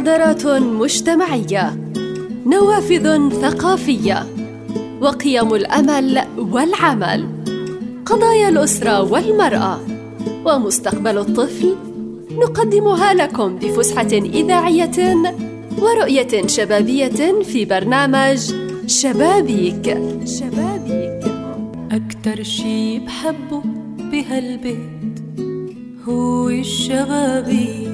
مبادرات مجتمعية نوافذ ثقافية وقيم الأمل والعمل قضايا الأسرة والمرأة ومستقبل الطفل نقدمها لكم بفسحة إذاعية ورؤية شبابية في برنامج شبابيك. شبابيك. أكتر شي بحبه بهالبيت هو الشبابيك.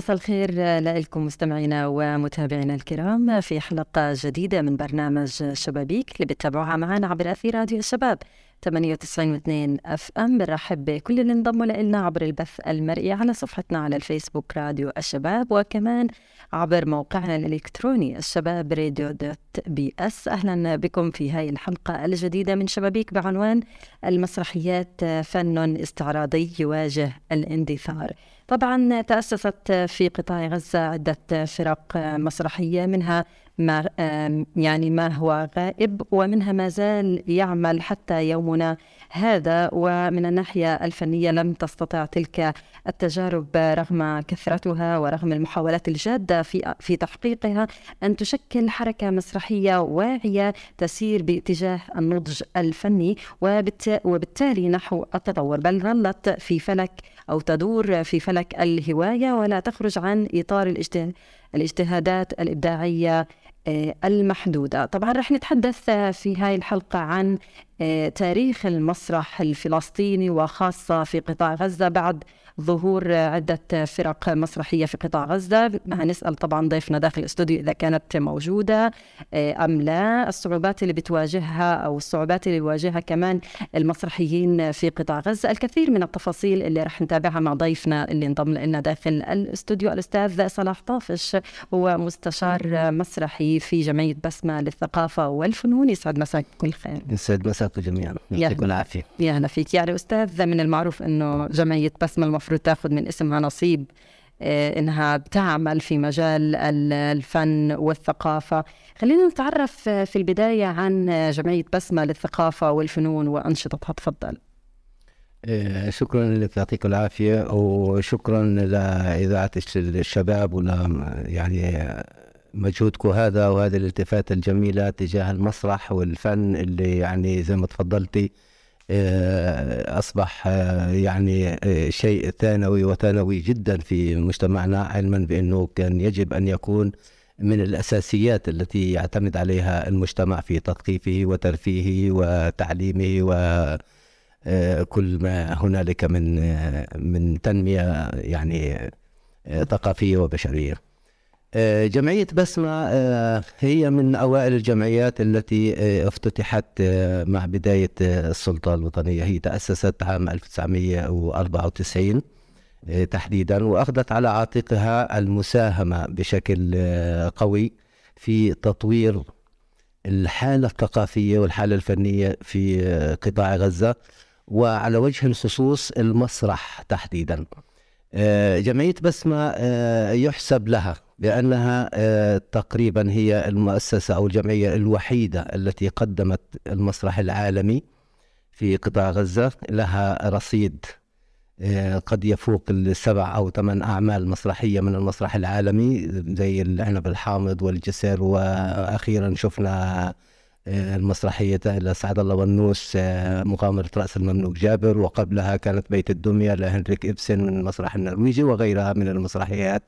مساء الخير لكم مستمعينا ومتابعينا الكرام في حلقة جديدة من برنامج شبابيك. اللي بتتابعوها معنا عبر أثير راديو الشباب 98 أف أم. بنرحب بكل اللي انضموا لنا عبر البث المرئي على صفحتنا على الفيسبوك راديو الشباب وكمان عبر موقعنا الإلكتروني الشباب راديو دوت بي إس. أهلا بكم في هاي الحلقة الجديدة من شبابيك بعنوان المسرحيات فن استعراضي يواجه الاندثار. طبعا تأسست في قطاع غزة عدة فرق مسرحية منها ما يعني ما هو غائب ومنها ما زال يعمل حتى يومنا هذا ومن الناحية الفنية لم تستطع تلك التجارب رغم كثرتها ورغم المحاولات الجادة في في تحقيقها أن تشكل حركة مسرحية واعية تسير باتجاه النضج الفني وبالتالي نحو التطور. بل ظلت في فلك أو تدور في فلك الهواية ولا تخرج عن إطار الاجتهادات الإبداعية آه، المحدودة. طبعا رح نتحدث في هاي الحلقة عن تاريخ المسرح الفلسطيني وخاصة في قطاع غزة بعد ظهور عدة فرق مسرحية في قطاع غزة. هنسأل طبعا ضيفنا داخل الاستوديو إذا كانت موجودة آه، أم لا الصعوبات اللي بتواجهها أو الصعوبات اللي يواجهها كمان المسرحيين في قطاع غزة. الكثير من التفاصيل اللي رح نتابعها مع ضيفنا اللي انضم لنا داخل الاستوديو. الأستاذ صلاح طافش هو مستشار مسرحي في جمعية بسمة للثقافة والفنون. يسعد مساك بكل خير. يسعد مساكم جميعا يعطيكم العافية. يا هلا فيك. يعني أستاذ من المعروف أنه جمعية بسمة المفروض تأخذ من اسمها نصيب آه، إنها بتعمل في مجال الفن والثقافة. خلينا نتعرف في البداية عن جمعية بسمة للثقافة والفنون وأنشطتها. تفضل. آه، شكرا لك. يعطيك العافية. وشكرا لإذاعة الشباب. ولا يعني مجهودكم هذا وهذه الالتفاته الجميلة تجاه المسرح والفن اللي يعني زي ما تفضلتي آه، أصبح آه، يعني آه، شيء ثانوي وثانوي جدا في مجتمعنا علما بأنه كان يجب أن يكون من الأساسيات التي يعتمد عليها المجتمع في تثقيفه وترفيهه وتعليمه وكل ما هنالك من من تنمية يعني ثقافية وبشرية. آه، جمعية بسمة آه، هي من أوائل الجمعيات التي آه، افتتحت مع بداية السلطة الوطنية. هي تأسست عام 1994 تحديدا وأخذت على عاتقها المساهمة بشكل قوي في تطوير الحالة الثقافية والحالة الفنية في قطاع غزة وعلى وجه الخصوص المسرح تحديدا. جمعية بسمة يحسب لها لأنها آه، تقريبا هي المؤسسة أو الجمعية الوحيدة التي قدمت المسرح العالمي في قطاع غزة. لها رصيد آه، قد يفوق السبع أو ثمان أعمال مسرحية من المسرح العالمي زي العنب الحامض والجسر وأخيرا شفنا آه، المسرحية لسعد الله ونوس مغامرة رأس المملوك جابر وقبلها كانت بيت الدمية لهنريك إبسن من المسرح النرويجي وغيرها من المسرحيات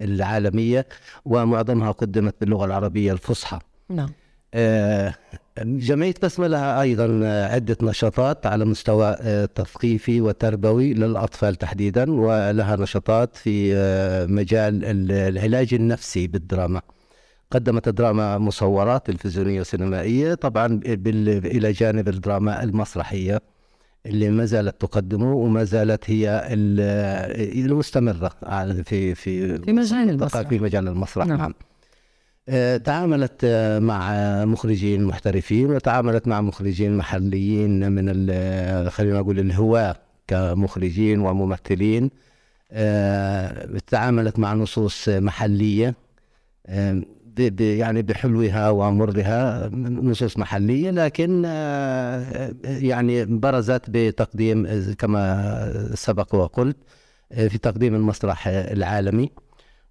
العالمية ومعظمها قدمت باللغة العربية الفصحى. نعم. آه، جمعية بسمة لها أيضا عدة نشاطات على مستوى آه، تثقيفي وتربوي للأطفال تحديدا ولها نشاطات في آه، مجال العلاج النفسي بالدراما. قدمت دراما مصورات تلفزيونية وسينمائية طبعا إلى جانب الدراما المسرحية اللي ما زالت تقدمه وما زالت هي المستمرة في في في مجال المسرح. في مجال المسرح نعم, نعم. آه، تعاملت آه، مع مخرجين محترفين وتعاملت مع مخرجين محليين من خلينا نقول الهواة كمخرجين وممثلين. آه، تعاملت مع نصوص محلية. ب- يعني بحلوها ومرها نصوص محلية لكن آه، يعني برزت بتقديم كما سبق وقلت في تقديم المسرح العالمي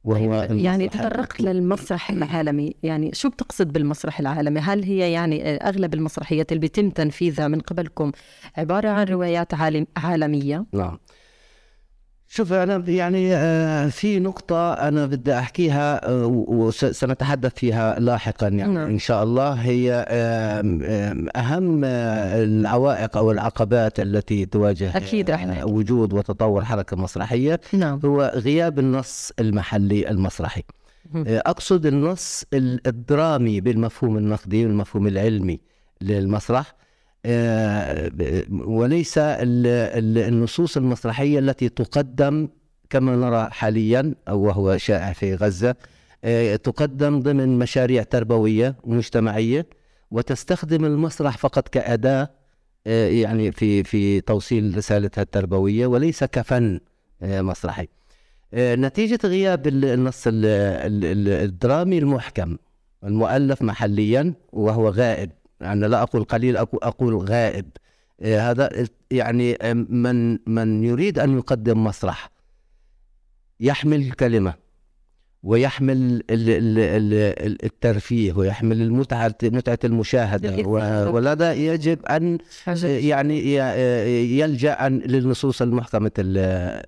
وهو يعني المسرح- تطرقت للمسرح العالمي يعني شو بتقصد بالمسرح العالمي؟ هل هي يعني أغلب المسرحيات اللي بيتم تنفيذها من قبلكم عبارة عن روايات عالم عالمية؟ نعم. شوف أنا يعني آه، في نقطة أنا بدي أحكيها آه، وسنتحدث فيها لاحقا يعني. نعم. إن شاء الله هي أهم آه، العوائق أو العقبات التي تواجه أكيد رح نحكي. آه، وجود وتطور حركة مسرحية نعم. هو غياب النص المحلي المسرحي. أقصد النص ال- الدرامي بالمفهوم النقدي والمفهوم العلمي للمسرح. وليس ال- ال- النصوص المسرحية التي تقدم كما نرى حاليا أو وهو شائع في غزة آه، تقدم ضمن مشاريع تربوية ومجتمعية وتستخدم المسرح فقط كأداة آه، يعني في في توصيل رسالتها التربوية وليس كفن آه، مسرحي. آه، نتيجة غياب ال- النص ال- ال- ال- الدرامي المحكم المؤلف محليا وهو غائب. أنا لا أقول قليل أقو- أقول غائب. آه، هذا يعني من من يريد أن يقدم مسرح يحمل الكلمة ويحمل ال- ال- ال- ال- الترفيه ويحمل المتعة متعة المشاهدة ولذا يجب أن يعني ي- يلجأ للنصوص المحكمة ال-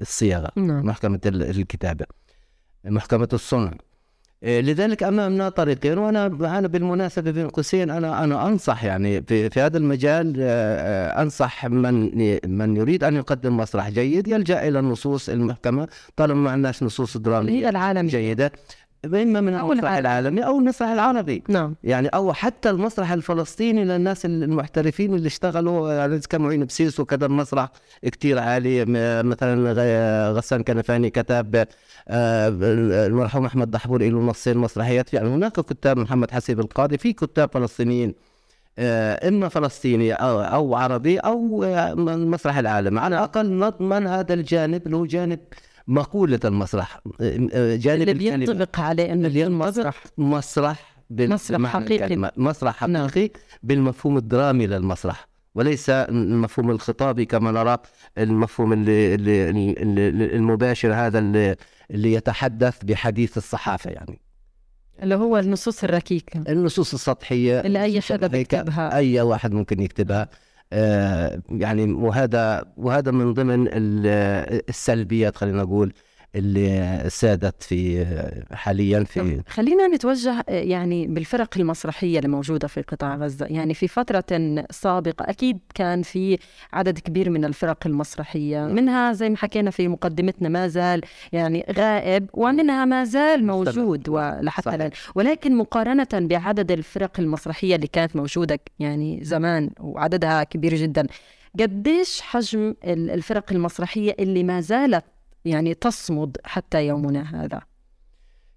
الصياغة نعم. محكمة ال- الكتابة محكمة الصنع إيه، لذلك امامنا طريقين وأنا أنا بالمناسبة بين قوسين أنا أنا أنصح يعني في, في هذا المجال آه، آه، أنصح من من يريد أن يقدم مسرح جيد يلجأ إلى النصوص المحكمة طالما ما عندناش نصوص درامية العالمي جيدة. إما من المسرح العالمي. العالمي أو المسرح العربي. نعم. يعني أو حتى المسرح الفلسطيني للناس المحترفين اللي اشتغلوا يعني كان معين بسيس وكذا المسرح كتير عالي مثلا غسان كنفاني كتب آه، المرحوم أحمد دحبور له نصين مسرحيات. يعني هناك كتاب محمد حسيب القاضي في كتاب فلسطينيين آه، إما فلسطيني أو أو عربي أو آه، المسرح العالمي. على الأقل نضمن هذا الجانب اللي هو جانب مقولة المسرح جانب اللي. بينطبق عليه اللي يكون ينطبق مسرح مسرح حقيقي. الكلمة. مسرح حقيقي بالمفهوم الدرامي للمسرح وليس المفهوم الخطابي كما نرى المفهوم اللي اللي اللي المباشر هذا اللي, اللي يتحدث بحديث الصحافة يعني اللي هو النصوص الركيكة النصوص السطحية اللي أي حدا بيكتبها أي واحد ممكن يكتبها يعني وهذا وهذا من ضمن ال- السلبيات خلينا نقول. اللي سادت في حاليا في خلينا نتوجه يعني بالفرق المسرحية اللي موجودة في قطاع غزة. يعني في فترة سابقة أكيد كان في عدد كبير من الفرق المسرحية. منها زي ما حكينا في مقدمتنا ما زال يعني غائب ومنها ما زال موجود ولحتى. الآن. ولكن مقارنة بعدد الفرق المسرحية اللي كانت موجودة يعني زمان وعددها كبير جدا قديش حجم ال- الفرق المسرحية اللي ما زالت يعني تصمد حتى يومنا هذا.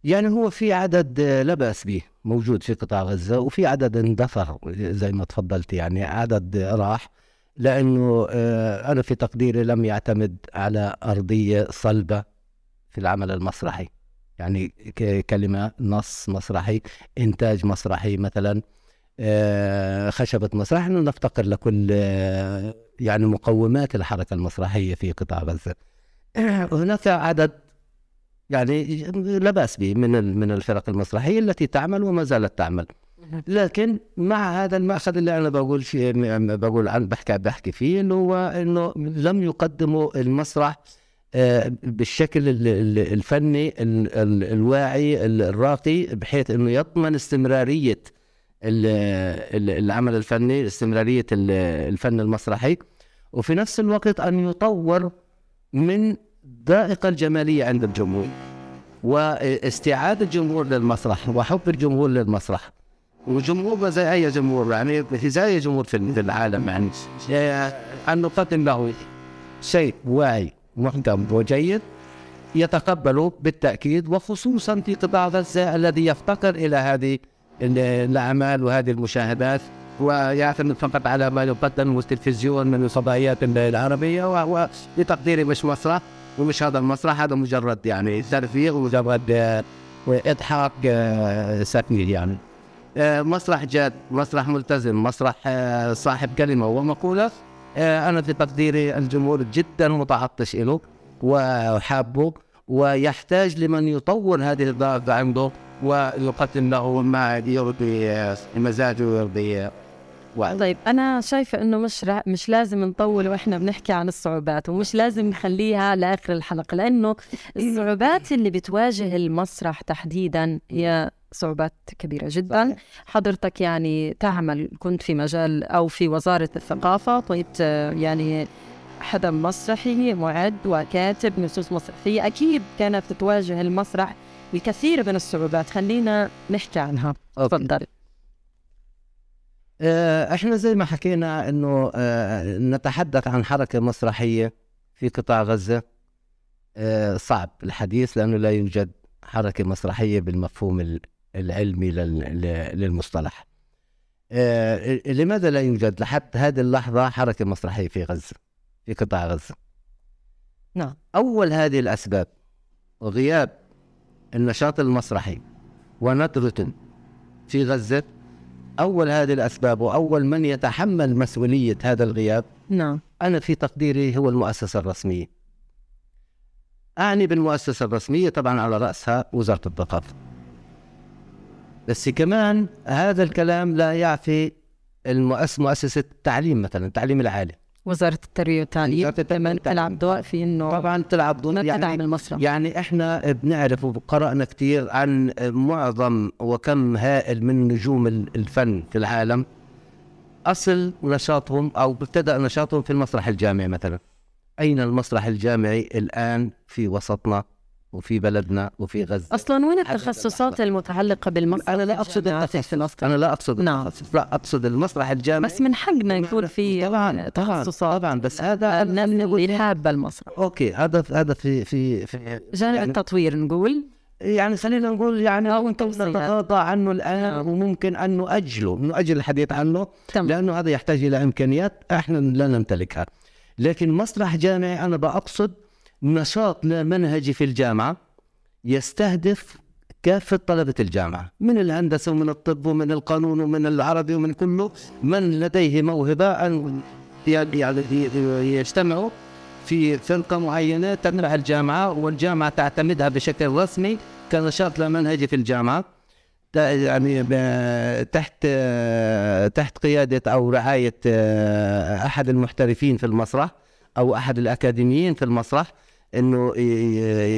يعني هو في عدد آه، لا بأس به موجود في قطاع غزة وفي عدد اندثر زي ما تفضلت يعني عدد راح لأنه آه، أنا في تقديري لم يعتمد على أرضية صلبة في العمل المسرحي. يعني كلمة نص مسرحي إنتاج مسرحي مثلا آه، خشبة مسرح نحن نفتقر لكل يعني مقومات الحركة المسرحية في قطاع غزة. هناك عدد يعني لا بأس به من من الفرق المسرحيه التي تعمل وما زالت تعمل. لكن مع هذا المأخذ اللي أنا بقول فيه بقول عن بحكي بحكي فيه اللي هو إنه لم يقدموا المسرح آه، بالشكل ال- ال- الفني ال- ال- الواعي ال- الراقي بحيث إنه يضمن استمرارية ال- ال- العمل الفني استمرارية ال- الفن المسرحي. وفي نفس الوقت أن يطور من ذائقة الجمالية عند الجمهور واستعادة الجمهور للمسرح وحب الجمهور للمسرح. وجمهور زي أي جمهور يعني زي أي جمهور في العالم يعني أن نقدم له شيء واعي محكم وجيد يتقبله بالتأكيد وخصوصا في قطاع غزة الذي يفتقر إلى هذه ال- الأعمال وهذه المشاهدات. ويعتمد فقط على ما يقدم التلفزيون من الفضائيات ال- العربية و- وبتقديري مش مسرح ومش هذا المسرح هذا مجرد يعني ترفيه ومجرد آه، واضحاك آه، سفير يعني. آه، مسرح جاد مسرح ملتزم مسرح صاحب كلمة ومقولة. أنا في تقديري الجمهور جدا متعطش له وحابه ويحتاج لمن يطور هذه الضربة عنده ويقدم له ما يرضي مزاجه ويرضي طيب أنا شايفة إنه مش را... مش لازم نطول وإحنا بنحكي عن الصعوبات ومش لازم نخليها لآخر الحلقة لأنه الصعوبات اللي بتواجه المسرح تحديدا هي صعوبات كبيرة جدا. صحيح. حضرتك يعني تعمل كنت في مجال أو في وزارة الثقافة طيب يعني حدا مسرحي معد وكاتب نصوص مسرحية أكيد كانت تواجه المسرح الكثير من الصعوبات. خلينا نحكي عنها. تفضل. إحنا زي ما حكينا إنه آه، نتحدث عن حركة مسرحية في قطاع غزة آه، صعب الحديث لأنه لا يوجد حركة مسرحية بالمفهوم ال- العلمي للمصطلح. آه، لماذا لا يوجد لحد هذه اللحظة حركة مسرحية في غزة في قطاع غزة؟ نعم أول هذه الأسباب غياب النشاط المسرحي وندرة في غزة أول هذه الأسباب وأول من يتحمل مسؤولية هذا الغياب نعم. أنا في تقديري هو المؤسسة الرسمية. أعني بالمؤسسة الرسمية طبعا على رأسها وزارة الثقافة. بس كمان هذا الكلام لا يعفي المؤس مؤسسة التعليم مثلا التعليم العالي. وزارة التربية والتعليم وزارة التربية كمان. تلعب دور في إنه طبعا تلعب دور تدعم يعني المسرح. يعني إحنا بنعرف وقرأنا كثير عن معظم وكم هائل من نجوم الفن في العالم. أصل نشاطهم أو ابتدأ نشاطهم في المسرح الجامعي مثلا. أين المسرح الجامعي الآن في وسطنا؟ وفي بلدنا وفي غزة أصلا وين التخصصات اللحظة. المتعلقة بالمسرح أنا لا أقصد التخصص؟ أنا لا أقصد نعم. التخصص لا أقصد المسرح الجامعي بس من حقنا يكون في طبعا طبعا تخصصات طبعا بس هذا الناس اللي حابة المسرح أوكي هذا هذا في في في جانب يعني- التطوير نقول يعني خلينا نقول يعني أو. نتغاضى عنه الآن نعم. وممكن أن نؤجله نؤجل الحديث عنه تمام لأنه هذا يحتاج إلى إمكانيات إحنا لا نمتلكها لكن مسرح جامعي أنا بقصد نشاط لا منهجي في الجامعة يستهدف كافة طلبة الجامعة. من الهندسة ومن الطب ومن القانون ومن العربي ومن كله من لديه موهبة أن يجتمعوا في فرقة معينة تمنع الجامعة والجامعة تعتمدها بشكل رسمي كنشاط لا منهجي في الجامعة. يعني تحت تحت قيادة أو رعاية آه، أحد المحترفين في المسرح أو أحد الأكاديميين في المسرح إنه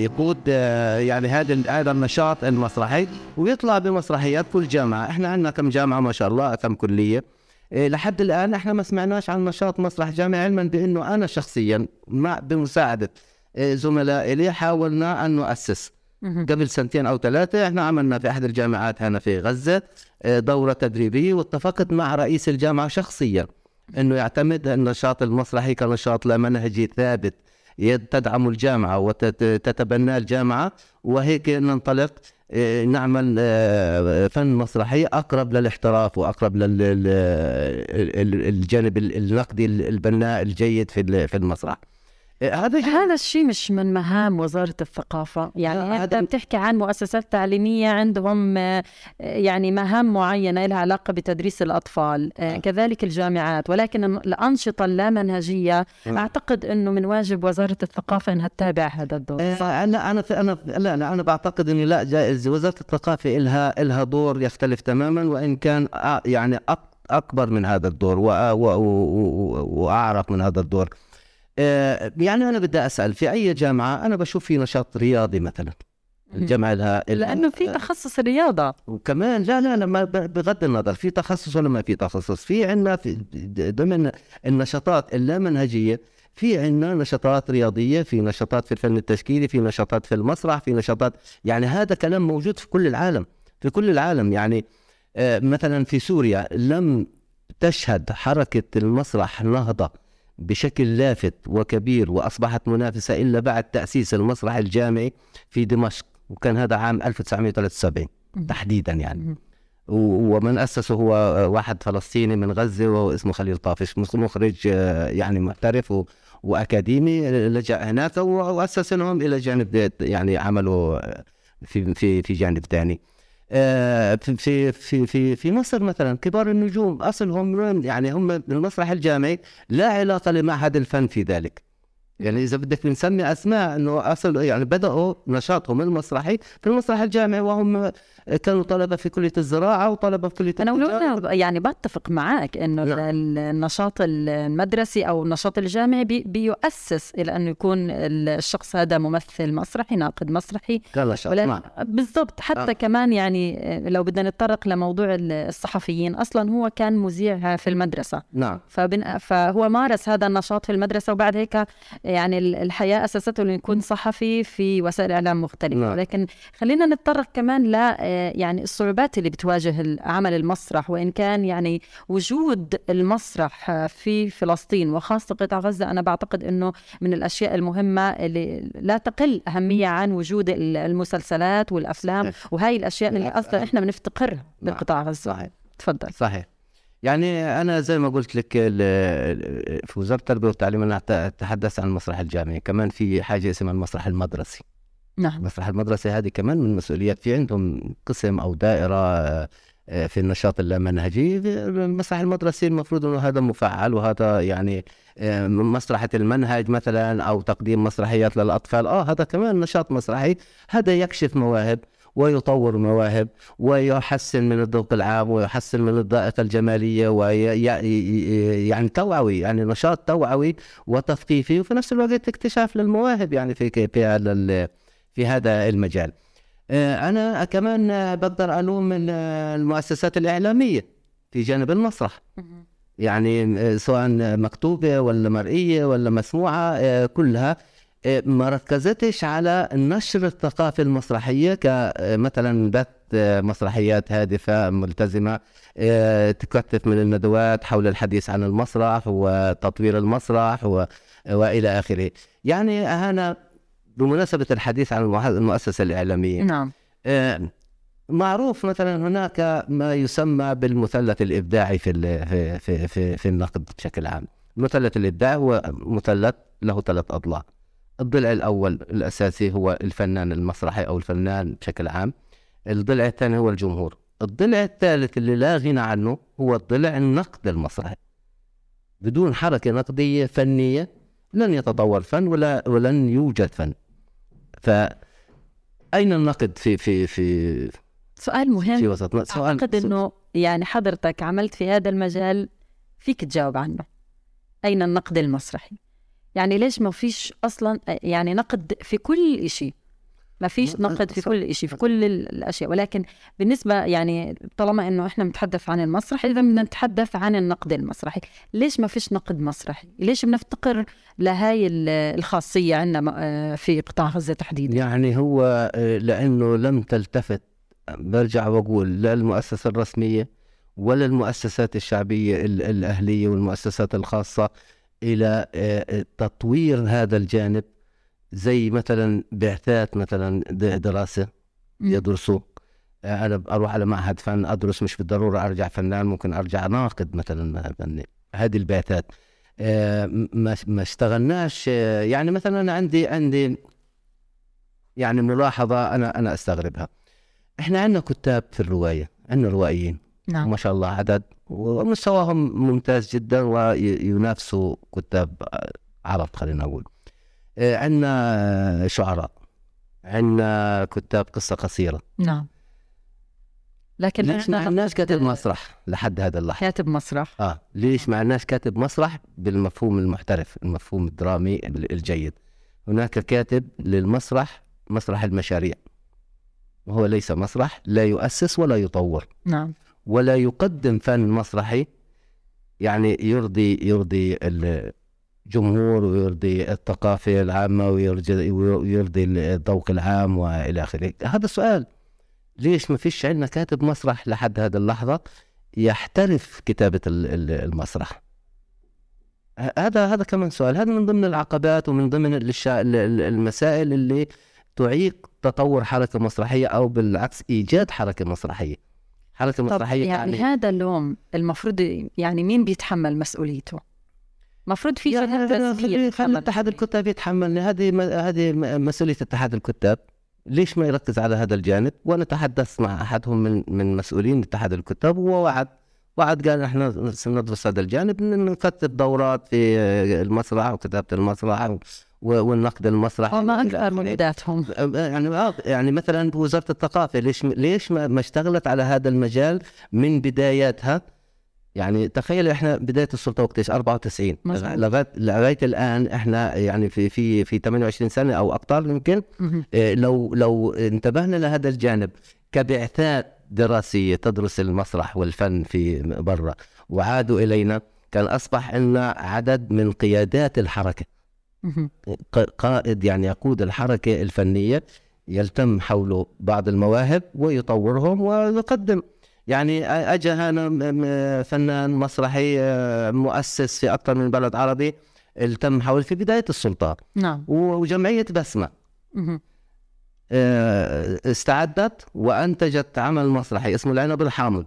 يقود آه، يعني هذا هذا النشاط المسرحي ويطلع بمسرحيات كل جامعة، إحنا عندنا كم جامعة؟ ما شاء الله كم كلية. إيه، لحد الآن إحنا ما سمعناش عن نشاط مسرح جامعي علما بأنه أنا شخصيا مع بمساعدة إيه، زملائي لي حاولنا أن نؤسس. قبل سنتين أو ثلاثة إحنا عملنا في أحد الجامعات هنا في غزة آه، دورة تدريبية واتفقت مع رئيس الجامعة شخصيا إنه يعتمد النشاط المسرحي كنشاط لا منهجي ثابت. تدعم الجامعة وتتبناه الجامعة وهيك ننطلق آه، نعمل آه، فن مسرحي أقرب للاحتراف وأقرب للجانب النقدي البناء الجيد في ال- في المسرح. هذا شيء هذا الشيء مش من مهام وزارة الثقافة. يعني أنت هذا- بتحكي عن مؤسسات تعليمية عندهم آه، يعني مهام معينة لها علاقة بتدريس الأطفال آه، كذلك الجامعات. ولكن الأنشطة اللامنهجية نعم. أعتقد أنه من واجب وزارة الثقافة أنها تتابع هذا الدور. آه، أنا أنا أنا لا لا أنا بعتقد انه لا جائز وزارة الثقافة لها لها دور يختلف تماما وإن كان يعني أكبر من هذا الدور وأعرق من هذا الدور. يعني أنا بدي أسأل في أي جامعة أنا بشوف في نشاط رياضي مثلا؟ الجامعة لها لأنه في تخصص الرياضة. وكمان لا لا لا ما ب- بغض النظر في تخصص ولا ما في تخصص؟ في عندنا في ضمن النشاطات اللامنهجية في عندنا نشاطات رياضية في نشاطات في الفن التشكيلي في نشاطات في المسرح في نشاطات يعني هذا كلام موجود في كل العالم في كل العالم. يعني آه، مثلا في سوريا لم تشهد حركة المسرح نهضة. بشكل لافت وكبير وأصبحت منافسة إلا بعد تأسيس المسرح الجامعي في دمشق وكان هذا عام 1973 تحديدا يعني. ومن اسسه هو واحد فلسطيني من غزة وهو اسمه خليل طافش مخ- مخرج آه، يعني محترف و- وأكاديمي لجأ هناك و- وأسس لهم إلى جانب يعني عمله في في في جانب ثاني. في في في في في مصر مثلا كبار النجوم أصلهم يعني هم من المسرح الجامعي لا علاقة لمعهد الفن في ذلك. يعني إذا بدك نسمي أسماء إنه أصل يعني بدأوا نشاطهم المسرحي في المسرح الجامعي وهم كانوا طلبة في كلية الزراعة وطلبة في كلية أنا يعني بتفق معك إنه نعم. ال- النشاط المدرسي أو النشاط الجامعي بي بيؤسس إلى انه يكون الشخص هذا ممثل مسرحي ناقد مسرحي. نعم. بالضبط. حتى آه. كمان يعني لو بدنا نتطرق لموضوع ال- الصحفيين أصلا هو كان مذيع في المدرسة. نعم. فبن... فهو مارس هذا النشاط في المدرسة وبعد هيك يعني ال- الحياة أسسته انه يكون صحفي في وسائل إعلام مختلفة. نعم. ولكن خلينا نتطرق كمان ل يعني الصعوبات اللي بتواجه عمل المسرح وإن كان يعني وجود المسرح في فلسطين وخاصة قطاع غزة أنا بعتقد إنه من الأشياء المهمة اللي لا تقل أهمية عن وجود ال- المسلسلات والأفلام. وهي الأشياء اللي أصلا إحنا بنفتقرها نعم. بقطاع غزة. صحيح. تفضل. صحيح. يعني أنا زي ما قلت لك في وزارة التربية والتعليم أنا أتحدث عن المسرح الجامعي كمان في حاجة اسمها المسرح المدرسي. نعم. المسرح المدرسي هذه كمان من المسؤوليات في عندهم قسم أو دائرة آه، في النشاط اللامنهجي المسرح المدرسي المفروض إنه هذا مفعل وهذا يعني آه، مسرحة المنهج مثلا أو تقديم مسرحيات للأطفال. آه هذا كمان نشاط مسرحي. هذا يكشف مواهب ويطور مواهب ويحسن من الذوق العام ويحسن من الذائقة الجمالية ويعني توعوي يعني نشاط توعوي وتثقيفي وفي نفس الوقت اكتشاف للمواهب يعني في في هذا في هذا المجال. آه، أنا كمان بقدر ألوم ال- المؤسسات الإعلامية في جانب المسرح. يعني آه، سواء مكتوبة ولا مرئية ولا مسموعة آه، كلها ما ركزتش على نشر الثقافة المسرحية كمثلا بث مسرحيات هادفة ملتزمة آه، تكثف من الندوات حول الحديث عن المسرح وتطوير المسرح و... وإلى آخره. يعني أنا بمناسبة الحديث عن المؤسسة الإعلامية نعم آه، معروف مثلا هناك ما يسمى بالمثلث الإبداعي في في في في, في النقد بشكل عام. المثلث الابداعي هو مثلث له ثلاث أضلاع. الضلع الأول الأساسي هو الفنان المسرحي أو الفنان بشكل عام. الضلع الثاني هو الجمهور. الضلع الثالث اللي لا غنى عنه هو الضلع النقد المسرحي. بدون حركة نقدية فنية لن يتطور فن ولا ولن يوجد فن. ف اين النقد في في في سؤال مهم. في وسطنا سؤال أعتقد أنه يعني حضرتك عملت في هذا المجال فيك تجاوب عنه. أين النقد المسرحي؟ يعني ليش ما فيش أصلا يعني نقد في كل شيء ما فيش نقد في. كل شيء في كل ال- الأشياء ولكن بالنسبة يعني طالما أنه إحنا بنتحدث عن المسرح إذا بدنا نتحدث عن النقد المسرحي ليش ما فيش نقد مسرحي؟ ليش بنفتقر لهاي ال- الخاصية عندنا في قطاع غزة تحديدا؟ يعني هو آه، لأنه لم تلتفت برجع وأقول لا المؤسسة الرسمية ولا المؤسسات الشعبية ال- الأهلية والمؤسسات الخاصة إلى آه، تطوير هذا الجانب زي مثلا بعثات مثلا دراسة يدرسوا. آه، أنا أروح على معهد فن أدرس مش بالضرورة أرجع فنان ممكن أرجع ناقد مثلا فني. هذه البعثات. آه، ما ما اشتغلناش. آه، يعني مثلا أنا عندي عندي يعني ملاحظة أنا أنا أستغربها. إحنا عندنا كتاب في الرواية عندنا روائيين. نعم. ما شاء الله عدد ومستواهم ممتاز جدا وينافسوا كتاب عرب خلينا نقول. عندنا شعراء عندنا كتاب قصة قصيرة. نعم. لكن ليش ما عندناش كاتب مسرح لحد هذا اللحظة؟ كاتب مسرح. آه ليش ما عندناش كاتب مسرح بالمفهوم المحترف المفهوم الدرامي ال- الجيد؟ هناك كاتب للمسرح مسرح المشاريع. وهو ليس مسرح لا يؤسس ولا يطور. نعم. ولا يقدم فن مسرحي يعني يرضي يرضي الجمهور ويرضي الثقافة العامة ويرضي ويرضي الذوق العام وإلى آخره. هذا السؤال ليش ما فيش عندنا كاتب مسرح لحد هذه اللحظة يحترف كتابة ال- ال- المسرح؟ هذا هذا كمان سؤال. هذا من ضمن العقبات ومن ضمن المسائل اللي تعيق تطور حركة مسرحية أو بالعكس إيجاد حركة مسرحية. حركة مسرحية يعني يعني هذا اللوم المفروض يعني مين بيتحمل مسؤوليته؟ المفروض في يعني جهات خلي- اتحاد. الكتاب يتحمل هذه م- هذه م- مسؤولية اتحاد الكتاب. ليش ما يركز على هذا الجانب؟ وأنا تحدثت مع أحدهم من من مسؤولين اتحاد الكتاب وهو وعد. وعد قال إحنا سندرس هذا الجانب نكتب دورات في المسرح وكتابة المسرح والنقد المسرحي وما أكثر منجداتهم يعني آه، يعني مثلا وزاره الثقافة ليش ليش ما اشتغلت على هذا المجال من بداياتها؟ يعني تخيل إحنا بداية السلطة وقت إيش؟ 94 لغايه لغاية الآن إحنا يعني في في في 28 سنة أو أكثر يمكن إيه لو لو انتبهنا لهذا الجانب كبعثات دراسية تدرس المسرح والفن في برا وعادوا إلينا كان أصبح عندنا عدد من قيادات الحركة قائد يعني يقود الحركة الفنية يلتم حوله بعض المواهب ويطورهم ويقدم. يعني اجى هنا فنان مسرحي مؤسس في أكثر من بلد عربي التم حول في بداية السلطان نعم. وجمعية بسمة. استعدت وأنتجت عمل مسرحي اسمه العنب الحامض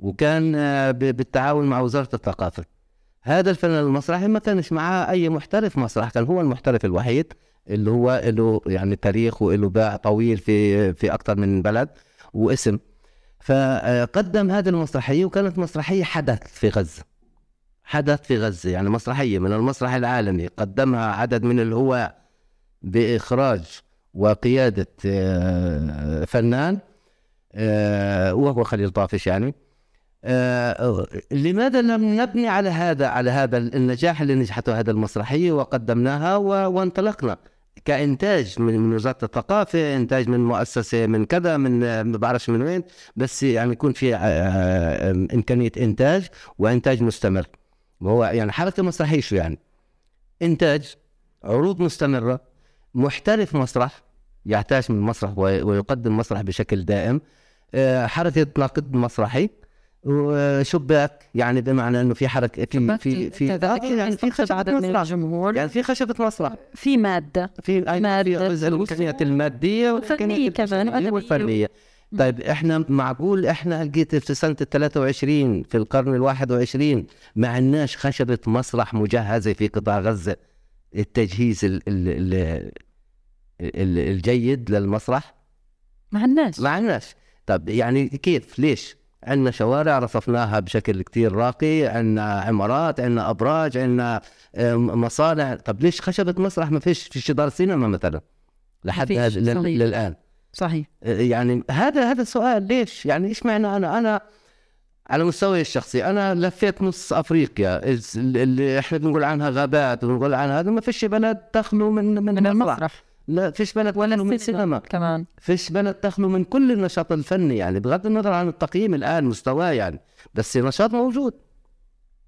وكان بالتعاون مع وزارة الثقافة. هذا الفنان المسرحي ما كانش معاه أي محترف مسرح كان هو المحترف الوحيد اللي هو له يعني تاريخ وله باع طويل في في أكثر من بلد واسم. فقدم هذه المسرحية وكانت مسرحية حدث في غزة. حدث في غزة يعني مسرحية من المسرح العالمي. قدمها عدد من الهواة بإخراج وقيادة آه، فنان آه، وهو خليل طافش يعني. آه، لماذا لم نبني على هذا على هذا النجاح اللي نجحته هذه المسرحية وقدمناها وانطلقنا؟ كإنتاج من, وزارة الثقافة إنتاج من مؤسسة من كذا من ما بعرفش من وين بس يعني يكون في آه، آه، إمكانية إنتاج وإنتاج مستمر. وهو يعني حركة مسرحية شو يعني؟ إنتاج عروض مستمرة محترف مسرح يعتاش من المسرح ويقدم مسرح بشكل دائم آه، حركة نقد مسرحي وشباك يعني بمعنى إنه في حركة في في في يعني في خشبة عدد من الجمهور يعني في خشبة مسرح في مادة. في مادة. الامكانيات المادية والفنية كمان والفنية. طيب إحنا معقول إحنا لقيت في سنة ال 23 في القرن ال 21 ما عندناش خشبة مسرح مجهزة في قطاع غزة؟ التجهيز ال ال ال الجيد للمسرح ما عندناش. ما عندناش. طب يعني كيف؟ ليش؟ عندنا شوارع رصفناها بشكل كتير راقي عندنا عمارات عندنا أبراج عندنا مصانع. طب ليش خشبة مسرح ما فيش في جدار سينما مثلا؟ لحد هذا للآن. صحيح. يعني هذا هذا السؤال ليش؟ يعني إيش معنى أنا أنا على مستوى الشخصي أنا لفيت نص أفريقيا اللي إحنا بنقول عنها غابات وبنقول عنها هذا ما فيش بلد تخلو من من, من المسرح. لا فيش بلد ولا من السينما كمان. فيش بلد تخلو من كل النشاط الفني يعني بغض النظر عن التقييم الآن مستواه يعني. بس النشاط موجود.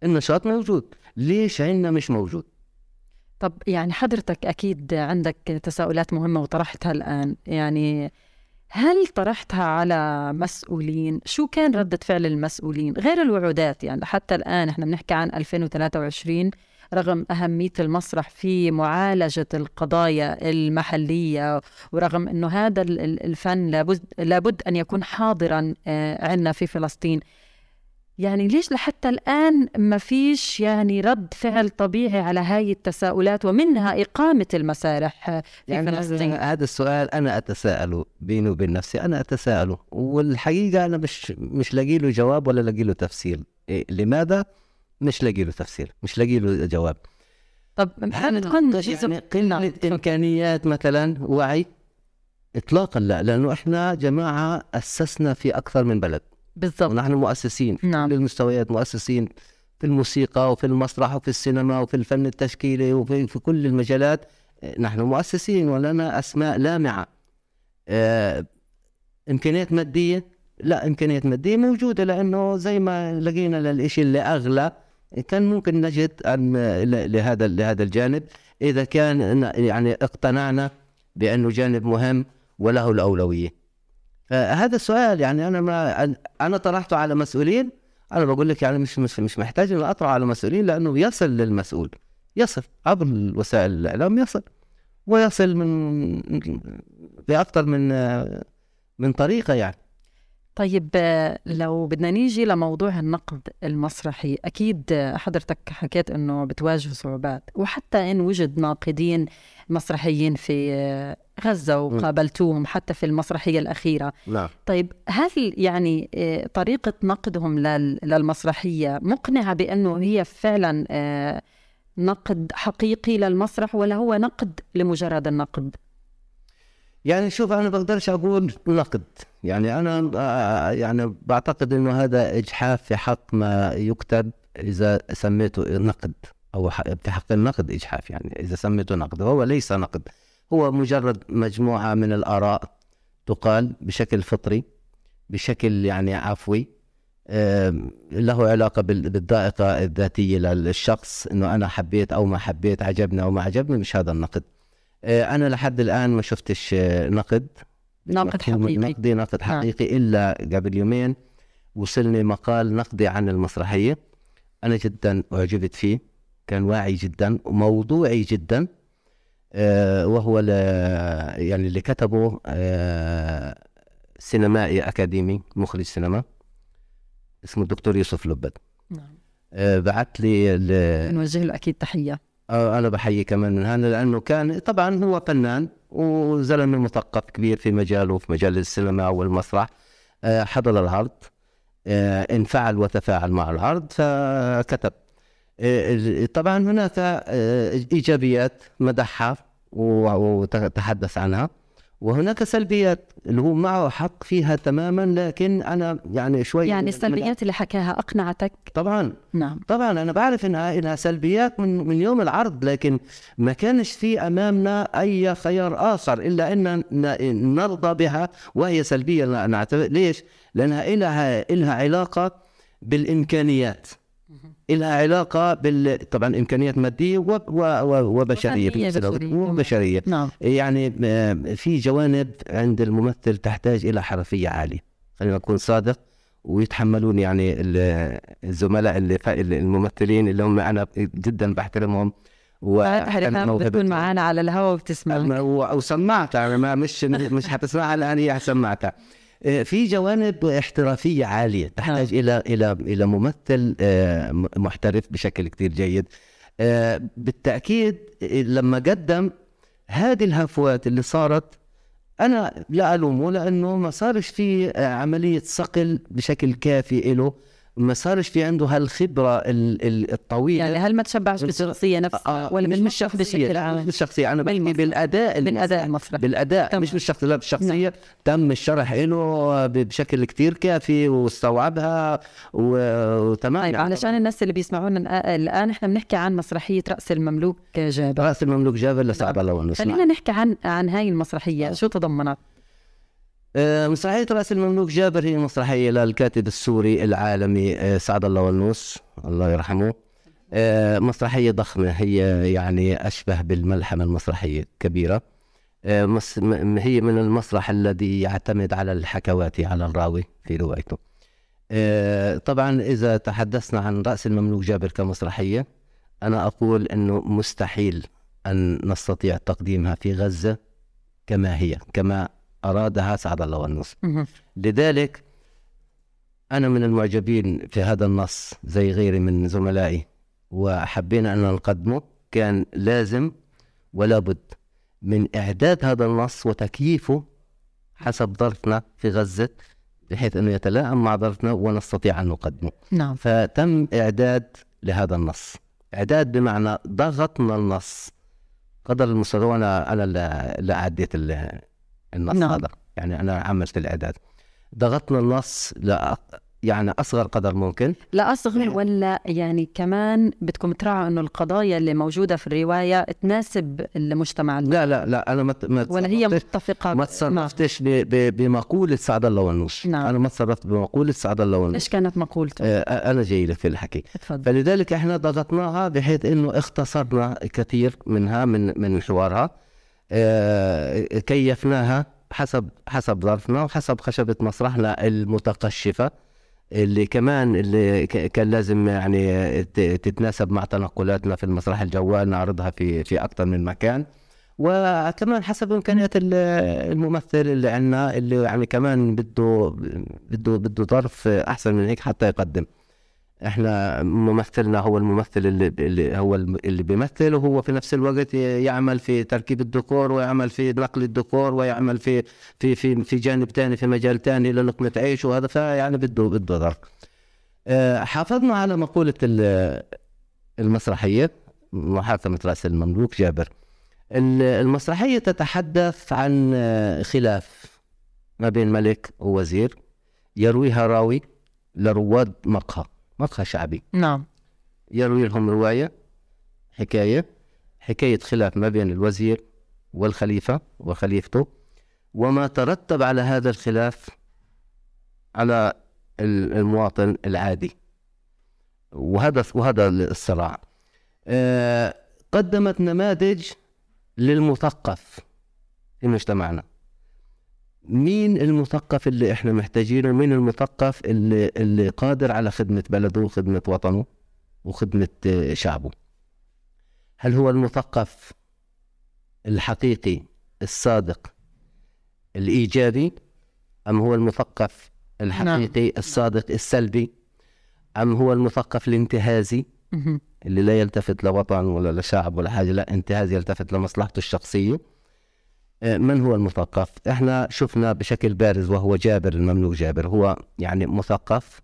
النشاط موجود. ليش عندنا مش موجود؟ طب يعني حضرتك أكيد عندك تساؤلات مهمة وطرحتها الآن. يعني هل طرحتها على مسؤولين؟ شو كان ردة فعل المسؤولين؟ غير الوعودات يعني. حتى الآن إحنا بنحكي عن 2023 رغم أهمية المسرح في معالجة القضايا المحلية ورغم أنه هذا الفن لابد, لابد أن يكون حاضرا آه، عندنا في فلسطين يعني ليش لحتى الآن ما فيش يعني رد فعل طبيعي على هاي التساؤلات ومنها إقامة المسارح في يعني فلسطين هذا السؤال أنا أتساءله بيني وبين نفسي أنا أتساءله والحقيقة أنا مش مش لاقي له جواب ولا لاقي له تفسير إيه لماذا؟ مش لاقي له تفسير مش لاقي له جواب. طب هل تكون يعني قلة إمكانيات مثلا وعي؟ إطلاقا لا لأنه إحنا جماعة أسسنا في أكثر من بلد. بالضبط. ونحن مؤسسين. نعم. في المستويات مؤسسين في الموسيقى وفي المسرح وفي السينما وفي الفن التشكيلي وفي في كل المجالات. نحن مؤسسين ولنا أسماء لامعة. آه إمكانيات مادية؟ لا إمكانيات مادية موجودة لأنه زي ما لقينا للإشي اللي أغلى كان ممكن نجد أن لهذا لهذا الجانب إذا كان يعني اقتنعنا بأنه جانب مهم وله الأولوية. فهذا السؤال يعني أنا ما أنا طرحته على مسؤولين أنا بقول لك يعني مش مش مش محتاج إني أطرح على مسؤولين لأنه يصل للمسؤول. يصل عبر وسائل الإعلام يصل ويصل من بأكثر من من طريقة يعني. طيب لو بدنا نيجي لموضوع النقد المسرحي أكيد حضرتك حكيت أنه بتواجه صعوبات وحتى إن وجد ناقدين مسرحيين في غزة وقابلتوهم حتى في المسرحية الأخيرة. نعم. طيب هل يعني آه، طريقة نقدهم لل- للمسرحية مقنعة بأنه هي فعلا آه، نقد حقيقي للمسرح ولا هو نقد لمجرد النقد؟ يعني شوف أنا بقدرش أقول نقد. يعني أنا آه، يعني بعتقد إنه هذا إجحاف في حق ما يكتب إذا سميته نقد أو في حق النقد إجحاف يعني إذا سميته نقد. هو ليس نقد. هو مجرد مجموعة من الآراء تقال بشكل فطري بشكل يعني عفوي له علاقة بال- بالذائقة الذاتية للشخص إنه أنا حبيت أو ما حبيت عجبني أو ما عجبني مش هذا النقد. أنا لحد الآن ما شفتش آه، نقد. مفهوم حقيقي. نقدي نقد حقيقي إلا قبل يومين وصلني مقال نقدي عن المسرحية. أنا جدا أعجبت فيه كان واعي جدا وموضوعي جدا آه، وهو يعني اللي كتبه آه، سينمائي أكاديمي مخرج سينما اسمه الدكتور يوسف لبد. نعم. آه، بعت لي نوجه له أكيد تحية. آه، أنا بحيي كمان من هذا لأنه كان طبعا هو فنان وزلمة مثقف كبير في مجاله في مجال السينما والمسرح. آه، حضر العرض آه، انفعل وتفاعل مع العرض فكتب. آه، طبعا هناك آه، إيجابيات مدحها وتحدث عنها. وهناك سلبيات اللي هو معه حق فيها تماما لكن أنا يعني شوي يعني السلبيات اللي حكاها أقنعتك؟ طبعا. نعم. طبعا أنا بعرف إنها إنها سلبيات من من يوم العرض لكن ما كانش في أمامنا أي خيار آخر إلا أن نرضى بها وهي سلبية. نعتبر ليش؟ لأنها لها لها علاقة بالإمكانيات. لها علاقة بال طبعا إمكانيات مادية و... و... و... وبشرية في وفنية نفس الوقت. بشرية. وبشريه نعم يعني آه، في جوانب عند الممثل تحتاج إلى حرفية عالية خلينا نكون صادق ويتحملون يعني ال- الزملاء اللي الممثلين اللي هم أنا جدا بحترمهم بعرف بتكون موهبتهم. معنا على الهواء وبتسمع وسمعتها أنا مش مش حتسمعها الان هي سمعتها في جوانب احترافية عالية تحتاج إلى إلى إلى ممثل آه، محترف بشكل كتير جيد. آه، بالتأكيد آه، لما قدم هذه الهفوات اللي صارت أنا لا ألومه لأنه ما صارش في آه، عملية صقل بشكل كافي له ما صارش في عنده هالخبرة ال- ال- الطويلة. يعني هل ما تشبعش بالشخصية نفسها آه، ولا مش بالشخصية، بشكل بالشخصية. أنا بحكي بالأداء المسرحي. المسرحي بالأداء تمام. مش بالشخصية. لا بالشخصية تم الشرح له بشكل كتير كافي واستوعبها وتمام. طيب يعني علشان الناس اللي بيسمعونا الآن إحنا بنحكي عن مسرحية رأس المملوك جابر. رأس المملوك جابر لصعب الله ونص خلينا نحكي عن عن هاي المسرحية. شو تضمنت؟ آه، مسرحية رأس المملوك جابر هي مسرحية للكاتب السوري العالمي آه، سعد الله والنوس الله يرحمه. آه، مسرحية ضخمة هي يعني أشبه بالملحمة المسرحية كبيرة. هي من المسرح الذي يعتمد على الحكوات على الراوي في روايته. طبعا إذا تحدثنا عن رأس المملوك جابر كمسرحية أنا أقول أنه مستحيل أن نستطيع تقديمها في غزة كما هي كما أرادها سعد الله والنص مهم. لذلك أنا من المعجبين في هذا النص زي غيري من زملائي وحبينا أن نقدمه. كان لازم ولا بد من إعداد هذا النص وتكييفه حسب ظرفنا في غزة بحيث أنه يتلائم مع ظرفنا ونستطيع أن نقدمه. نعم. فتم إعداد لهذا النص. إعداد بمعنى ضغطنا النص قدر المستطاع وأنا أنا اللي- ال- النص نعم. هذا يعني أنا عملت الإعداد ضغطنا النص ل يعني أصغر قدر ممكن لا أصغر ولا يعني كمان بدكم تراعوا إنه القضايا اللي موجودة في الرواية تناسب المجتمع لا لا لا أنا ما ولا هي متفقة ما. تصرفتش ب- ب- بمقولة سعد الله والنوس نعم. أنا ما تصرفت بمقولة سعد الله والنوس إيش كانت مقولته؟ آه، أنا جاي لك في الحكي تفضل فلذلك إحنا ضغطناها بحيث إنه اختصرنا كثير منها من من حوارها كيفناها حسب حسب ظرفنا وحسب خشبة مسرحنا المتقشفة اللي كمان اللي كان لازم يعني تتناسب مع تنقلاتنا في المسرح الجوال نعرضها في في أكثر من مكان. وكمان حسب إمكانيات ال- الممثل اللي عندنا اللي يعني كمان بده بده بده ظرف أحسن من هيك حتى يقدم. إحنا ممثلنا هو الممثل اللي, اللي هو اللي بيمثل وهو في نفس الوقت يعمل في تركيب الديكور ويعمل في نقل الديكور ويعمل في في في في جانب ثاني في مجال ثاني للقمة عيش وهذا فيعني بده بده ظرف آه، حافظنا على مقولة ال- المسرحية محاكمة رأس المملوك جابر. ال- المسرحية تتحدث عن آه، خلاف ما بين ملك ووزير يرويها راوي لرواد مقهى. مقهى شعبي. نعم. يروي لهم رواية حكاية حكاية خلاف ما بين الوزير والخليفة وخليفته وما ترتب على هذا الخلاف على ال- المواطن العادي. وهذا وهذا الصراع. آه، قدمت نماذج للمثقف في مجتمعنا. مين المثقف اللي إحنا محتاجينه؟ مين المثقف اللي اللي قادر على خدمة بلده وخدمة وطنه وخدمة آه، شعبه؟ هل هو المثقف الحقيقي الصادق الإيجابي؟ أم هو المثقف الحقيقي الصادق السلبي؟ أم هو المثقف الانتهازي. اللي لا يلتفت لوطن ولا لشعب ولا حاجة لا انتهاز يلتفت لمصلحته الشخصية؟ من هو المثقف؟ إحنا شفنا بشكل بارز وهو جابر المملوك جابر. هو يعني مثقف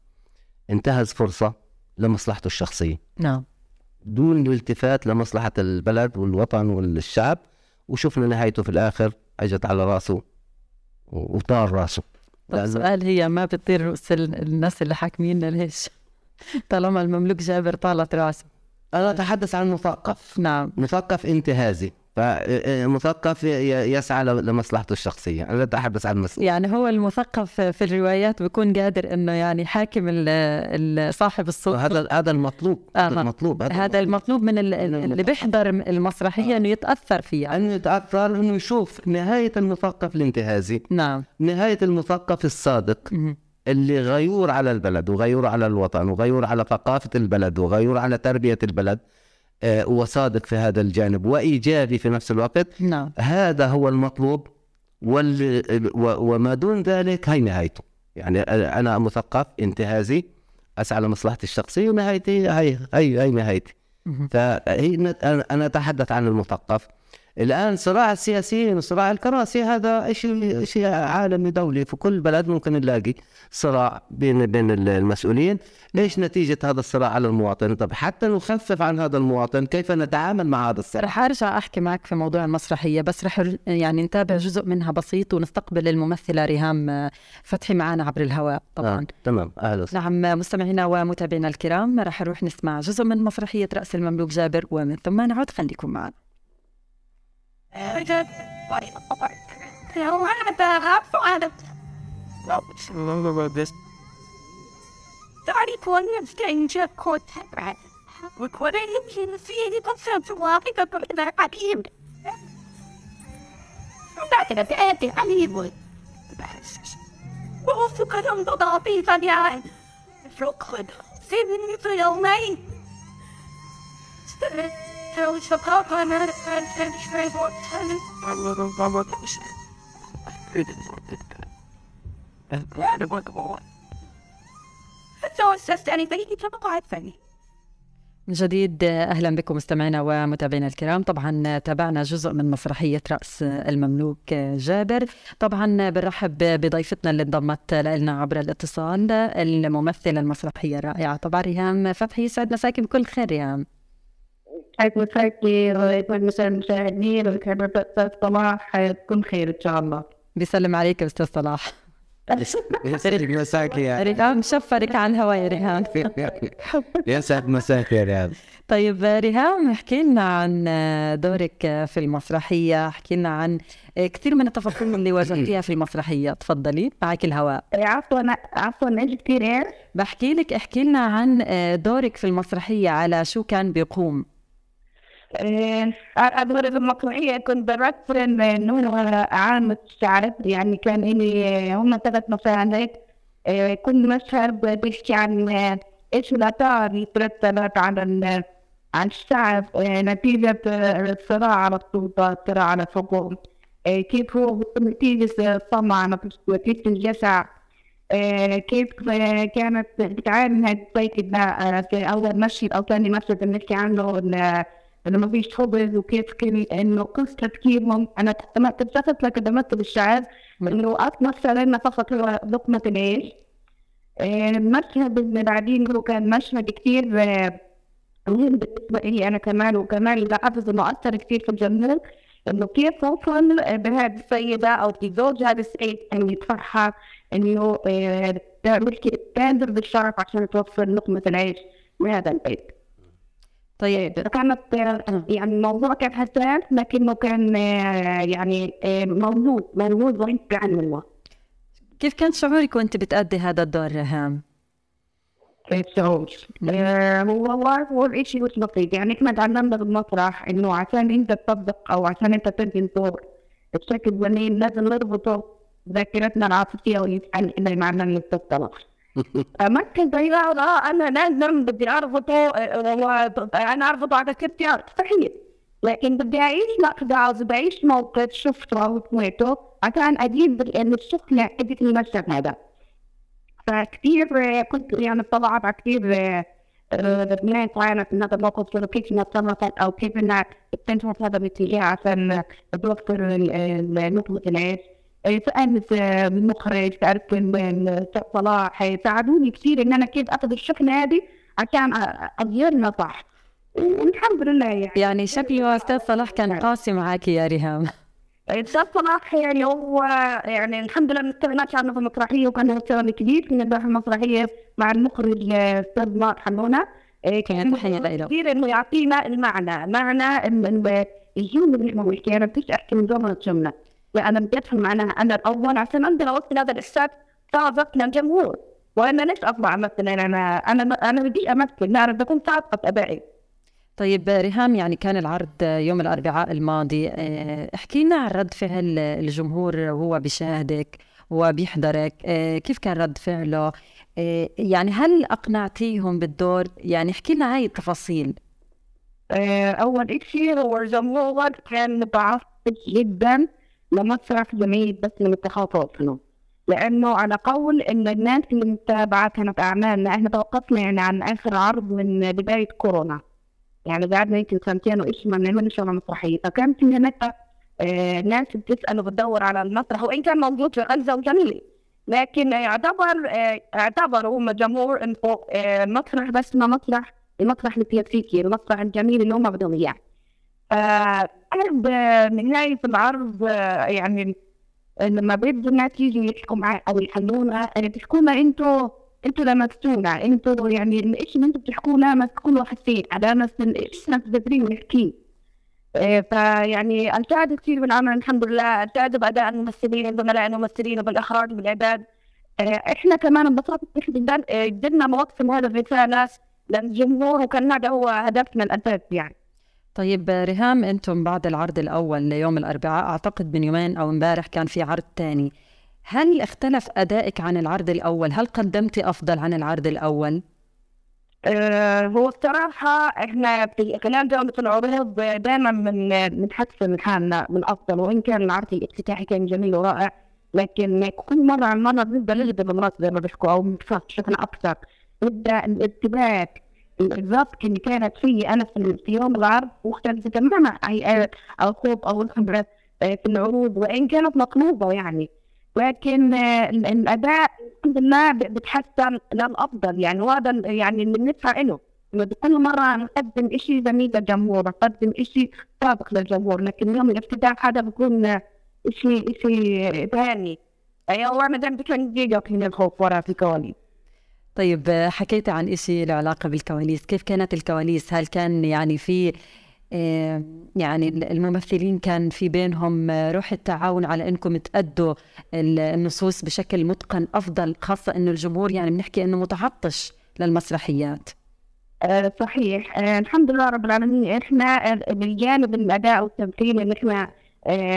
انتهز فرصة لمصلحته الشخصية. نعم. دون الالتفات لمصلحة البلد والوطن والشعب وشفنا نهايته في الآخر أجت على رأسه وطار رأسه. طب السؤال هي ما بتطير رؤوس ال- الناس اللي حاكميننا ليش؟ طالما المملوك جابر طالت رأسه. أنا أتحدث عن مثقف. نعم. مثقف انتهازي. فمثقف يسعى لمصلحته الشخصية. أنا لا أتحدث عن مس... يعني هو المثقف في الروايات بيكون قادر إنه يعني حاكم صاحب الصوت. هذا هذا المطلوب. آه، هذا المطلوب هذا المطلوب. من ال- اللي بيحضر المسرحية إنه يتأثر فيها أنه يتأثر أنه يشوف نهاية المثقف الانتهازي. نعم. نهاية المثقف الصادق مهم. اللي غيور على البلد وغيور على الوطن وغيور على ثقافة البلد وغيور على تربية البلد. آه، وصادق في هذا الجانب وإيجابي في نفس الوقت. نعم. هذا هو المطلوب وال... وما دون ذلك هي نهايته. يعني أنا مثقف انتهازي أسعى لمصلحتي الشخصية ونهايتي هي هي هي نهايتي. فهي أنا أتحدث عن المثقف. الآن صراع السياسيين وصراع الكراسي هذا شيء شيء عالمي دولي؟ في كل بلد ممكن نلاقي صراع بين بين المسؤولين. إيش نتيجة هذا الصراع على المواطن؟ طب حتى نخفف عن هذا المواطن كيف نتعامل مع هذا الصراع؟ رح أرجع أحكي معك في موضوع المسرحية بس رح يعني نتابع جزء منها بسيط ونستقبل الممثلة ريهام آه، فتحي معنا عبر الهواء طبعا. آه. تمام. وسهلا. نعم مستمعينا ومتابعينا الكرام رح نروح نسمع جزء من مسرحية رأس المملوك جابر ومن ثم نعود خليكم معنا. Ergen bei Ort. Der Mann darauf wartet. Thirty points danger court temperate. Recording in the city of Central Walking up in the Adim. I'm not gonna be empty, I need wood. We're also gonna look up in the island. Brooklyn, Sydney, Phil night. من جديد أهلا بكم مستمعينا ومتابعينا الكرام. طبعا تابعنا جزء من مسرحية رأس المملوك جابر. طبعا بنرحب بضيفتنا اللي انضمت لنا عبر الاتصال الممثلة المسرحية الرائعة طبعا ريهام فتحي. يسعد مساكي بكل خير ريهام. حيث مساكي ويكون مساء المشاهدين وكان صباح تكون خير إن شاء الله. بيسلم عليك يا أستاذ صلاح. يسعدك مساك يا ريهام شفرك على الهواء يا ريهام. يسعد مساك يا رياض طيب ريهام احكي لنا عن دورك في المسرحية. احكي لنا عن كثير من التفاصيل اللي واجهتيها في المسرحية. تفضلي معك الهواء. عفوا عفوا إيش كثير؟ إيش؟ بحكي لك احكي لنا عن دورك في المسرحية على شو كان بيقوم. أدور المطرحية كنت برسم نور عامة الشعر يعني كان لي هم ثلاث مشاهد كل مشهد بيحكي عن إيش الآثار اللي ترتبت على عن الشعب آه، نتيجة الصراع على السلطة الصراع على الحكم كيف هو نتيجة الطمع نتيجة الجشع آه، كيف كانت بتعاني هذه السيدة في أول مشهد أو ثاني مشهد بنحكي عنه إنه ما فيش خبز وكيف كان إنه قصة تفكيرهم أنا تمسكت لك بمثل الشعب إنه أتمثل لنا فقط هو لقمة العيش آه، المشهد اللي بعدين هو كان مشهد كتير آه، مهم بالنسبة لي أنا كمان وكمان لاحظت إنه أثر كتير في الجمهور إنه كيف وصل بهذه السيدة أو بزوج هذا السيد إنه يدفعها إنه آه، تعمل كده بالشرف عشان توفر لقمة العيش لهذا البيت. طيب كانت يعني الموضوع كان حساس لكنه كان يعني آه، موجود موجود وانت عنه كيف كان شعورك وأنت بتأدي هذا الدور ريهام؟ كيف شعور؟ آه، هو والله هو الشيء مش بسيط يعني إحنا تعلمنا بالمسرح إنه عشان أنت تطبق أو عشان أنت تدي الدور بشكل جميل لازم نربطه ذاكرتنا العاطفية والانسان اللي معنا زي لا لا أنا لازم بدي هو أنا أربطه على كرتي مستحيل لكن بدي أعيش لحظه بدي اعيش موقف شفته أو سمعته عشان أجيب الشخص حدث المشهد هذا. فكثير كنت يعني طلعت على كثير بناء كانت من هذا الموقف كيف إنها تصرفت أو كيف إنها استنتجت هذا الاتجاه عشان توفر لقمة العيش. سألت آه، المخرج سألت ال- ال- الأستاذ صلاح آه، ساعدوني كثير إن أنا كيف أخذ الشحنة هذه عشان اغيرها صح والحمد لله يعني. يعني شكله أستاذ صلاح كان قاسي معك يا ريهام. الاستاذ صلاح يعني هو يعني الحمد لله استغناش عنه في المسرحية وكان له شغل كبير في نجاح المسرحية مع المخرج آه، الاستاذ مار حنونه آه، كانت تحية لإله. كثير إنه يعطينا المعنى معنى إن الجمله اللي هو بديش احكي من جمله جمله افهم معناها أنا الأول عشان أقدر اوصل هذا الاحساس صادق للجمهور. وأنا ليش أطلع أمثل؟ أنا أنا أنا بدي لا أنا بكون صادقه ابائي طيب ريهام يعني كان العرض يوم الأربعاء الماضي. آه، احكي لنا عن رد فعل الجمهور وهو بيشاهدك وبيحضرك. آه، كيف كان رد فعله؟ آه، يعني هل أقنعتيهم بالدور؟ يعني احكي لنا هاي التفاصيل. أول شيء هو الجمهور كان متعصب جدا. لمسرح جمعية بس للتخاطب لأنه على قول إن الناس اللي متابعة كانت أعمالنا إحنا توقفنا يعني عن آخر عرض من بداية كورونا. يعني قعدنا يمكن سنتين وإيش ما بنعملش على مسرحية فكان في هناك آه، ناس بتسأل وبتدور على المسرح وإن كان موجود في غزة وجميل. لكن يعتبر آه، اعتبروا هم جمهور إنه آه، مسرح بس ما مسرح المسرح الكلاسيكي المسرح الجميل اللي هم بدهم إياه. فقرب نهاية العرض آه، يعني لما بيبدوا الناس يجوا يحكوا معي أو يحلونا يعني تحكونا أنتوا أنتوا لمستونا أنتوا يعني الشيء اللي أنتوا بتحكونا مسكونا حسين على نفس الشيء أنتوا قادرين نحكيه. آه، فيعني التعب كثير بالعمل الحمد لله. التعب بأداء الممثلين الزملاء الممثلين بالاخراج بالاعداد آه، إحنا كمان انبسطنا جدا آه، قدرنا نوصل هذا الرسالة للجمهور وكان هذا هو هدفنا الاساسي يعني. طيب ريهام أنتم بعد العرض الأول ليوم الأربعاء أعتقد من يومين أو امبارح كان في عرض تاني. هل اختلف أدائك عن العرض الأول؟ هل قدمتي أفضل عن العرض الأول؟ آه، هو الصراحة إحنا في خلال جولة العروض دائما من بنحسن حالنا من افضل وإن كان العرض الافتتاحي كان جميل ورائع لكن كل مرة عن مرة بنبدأ نجذب الناس زي ما بيحكوا أو بشكل أكثر. نبدأ الارتباك الربط اللي كانت فيه أنا في في يوم العرض مختلفة تماما عن الخوف أو الخبرة آه، في العروض وإن كانت مطلوبة يعني. لكن آه، ال- الأداء الحمد لله بتحسن للأفضل يعني وهذا يعني اللي بندفع له كل مرة نقدم إشي جميل للجمهور نقدم إشي سابق للجمهور لكن يوم الافتتاح هذا بكون آه، إشي إشي ثاني. أيوة ما دام بكون دقيقة من الخوف ورا في الكواليس طيب آه، حكيت عن إشي له علاقة بالكواليس. كيف كانت الكواليس؟ هل كان يعني في آه، يعني الممثلين كان في بينهم آه، روح التعاون على إنكم تأدوا ال- النصوص بشكل متقن أفضل خاصة إنه الجمهور يعني بنحكي إنه متعطش للمسرحيات؟ صحيح. الحمد لله رب العالمين. إحنا بالجانب الأداء والتمثيل اللي إحنا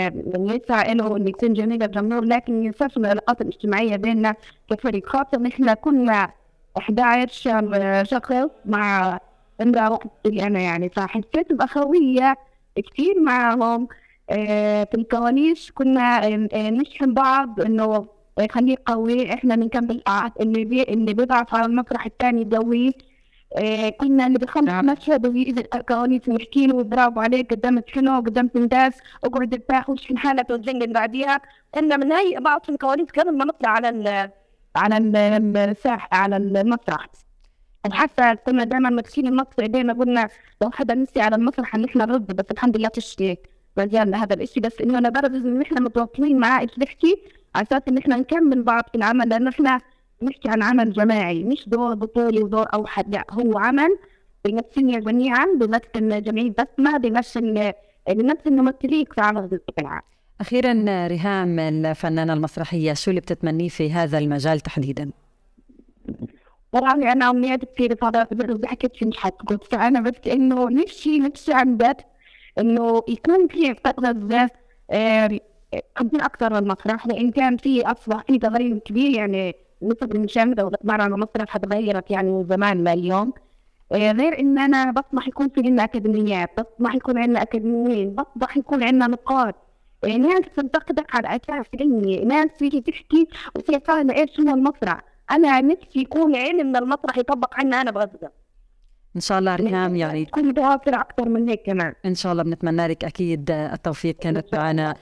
بنسعى له إنه يكون جميل للجمهور لكن ينساش العلاقات الاجتماعية بيننا كفريق خاصة إحنا كنا 11 شخص مع عمرها وقت أنا يعني. فحسيت بأخوية كثير معهم آه، في الكواليس كنا آه، نشحن بعض إنه خليه قوي. إحنا بنكمل قاعد اللي بي اللي بيضعف على المسرح الثاني قوي آه، كنا اللي بخلص مشهد ويجي الكواليس نحكي له برافو عليك قدمت حلو قدمت ممتاز اقعد ارتاح واشحن حالك وتزنقل بعديها. كنا بنهيئ بعض في الكواليس قبل ما نطلع على ال على الساحة على المسرح. وحتى كنا دائما ماسكين المسرح دائما قلنا لو حدا نسي على المسرح ان إحنا نرد بس الحمد لله تشتي مجالنا هذا الشيء بس إنه أنا برغز إن إحنا متواصلين إيش نحكي على أساس إن إحنا نكمل بعض في العمل لأنه إحنا نحكي عن عمل جماعي مش دور بطولي ودور أوحد لا هو عمل بيمثلنا جميعا بيمثل جمعية بسمة بيمثل بيمثل الممثلين في عمل العام أخيرا ريهام الفنانة المسرحية شو اللي بتتمنيه في هذا المجال تحديدا؟ طبعا أنا امنيات كثير صارت بحكيت مش حتقول فانا بس إنه نفسي نفسي عن جد إنه يكون في ذات تكون أكثر من المسرح لأن كان في أصبح في تغير كبير يعني نسب المشاهده والاقبال على المسرح تغيرت يعني من زمان لليوم غير إن أنا بطمح يكون في عندنا أكاديميات بطمح يكون عندنا أكاديميين بطمح يكون عندنا نقاط. ناس تنتقدك على أساس علمي ناس تيجي تحكي وهي فاهمه إيش هو المسرح. أنا نفسي يكون علم المسرح يطبق عنا أنا بغزة. إن شاء الله ريهام يعني تكون ضافر أكثر من هيك كمان. إن شاء الله بنتمنى لك أكيد التوفيق كانت معنا.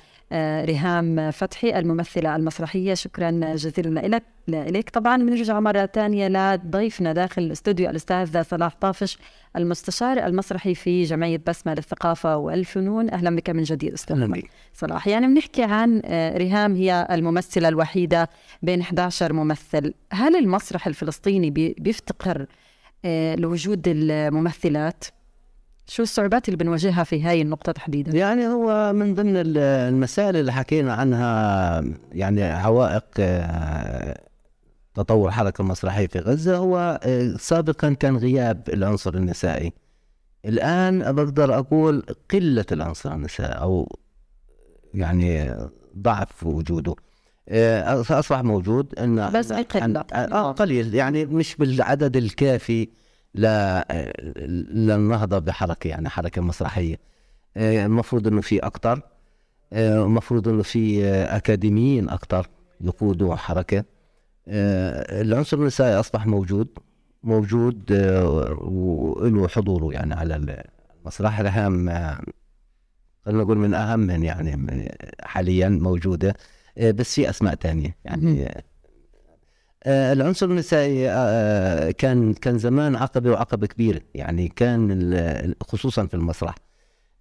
ريهام فتحي الممثلة المسرحية. شكرا جزيلا لك لك طبعا بنرجع مرة ثانية لضيفنا داخل الاستوديو الأستاذ صلاح طافش المستشار المسرحي في جمعية بسمة للثقافة والفنون. أهلا بك من جديد أستاذ صلاح. يعني بنحكي عن آه، ريهام هي الممثلة الوحيدة بين 11 ممثل. هل المسرح الفلسطيني بيفتقر آه، لوجود الممثلات؟ شو الصعوبات اللي بنواجهها في هاي النقطة تحديدا؟ يعني هو من ضمن المسائل اللي حكينا عنها يعني عوائق آه، تطور الحركة المسرحية في غزة هو آه، سابقا كان غياب العنصر النسائي. الآن بقدر أقول قلة العنصر النسائي أو يعني ضعف وجوده. آه، أصبح موجود إن بس قلة قليل. يعني مش بالعدد الكافي للنهضة بحركة يعني حركة مسرحية. آه، المفروض إنه في أكتر آه، المفروض إنه في أكاديميين أكتر يقودوا حركة. آه، العنصر النسائي أصبح موجود موجود وله حضوره يعني على المسرح. رهام خلينا نقول من أهم يعني حاليا موجودة بس في أسماء ثانية يعني العنصر النسائي آه، آه، كان كان زمان عقبة وعقبة كبيرة. يعني كان خصوصا في المسرح.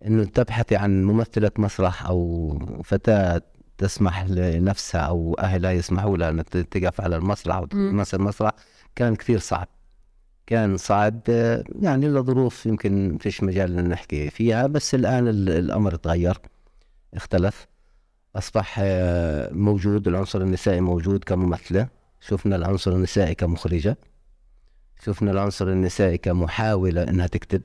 إنه تبحثي عن ممثله مسرح أو فتاة تسمح لنفسها أو أهلها يسمحوا لها ان تقف على المسرح وتمثل المسرح كان كثير صعب. كان صعب يعني لظروف يمكن فيش مجال نحكي فيها بس الآن الأمر تغير اختلف أصبح موجود العنصر النسائي موجود كممثلة. شفنا العنصر النسائي كمخرجة. شفنا العنصر النسائي كمحاولة إنها تكتب.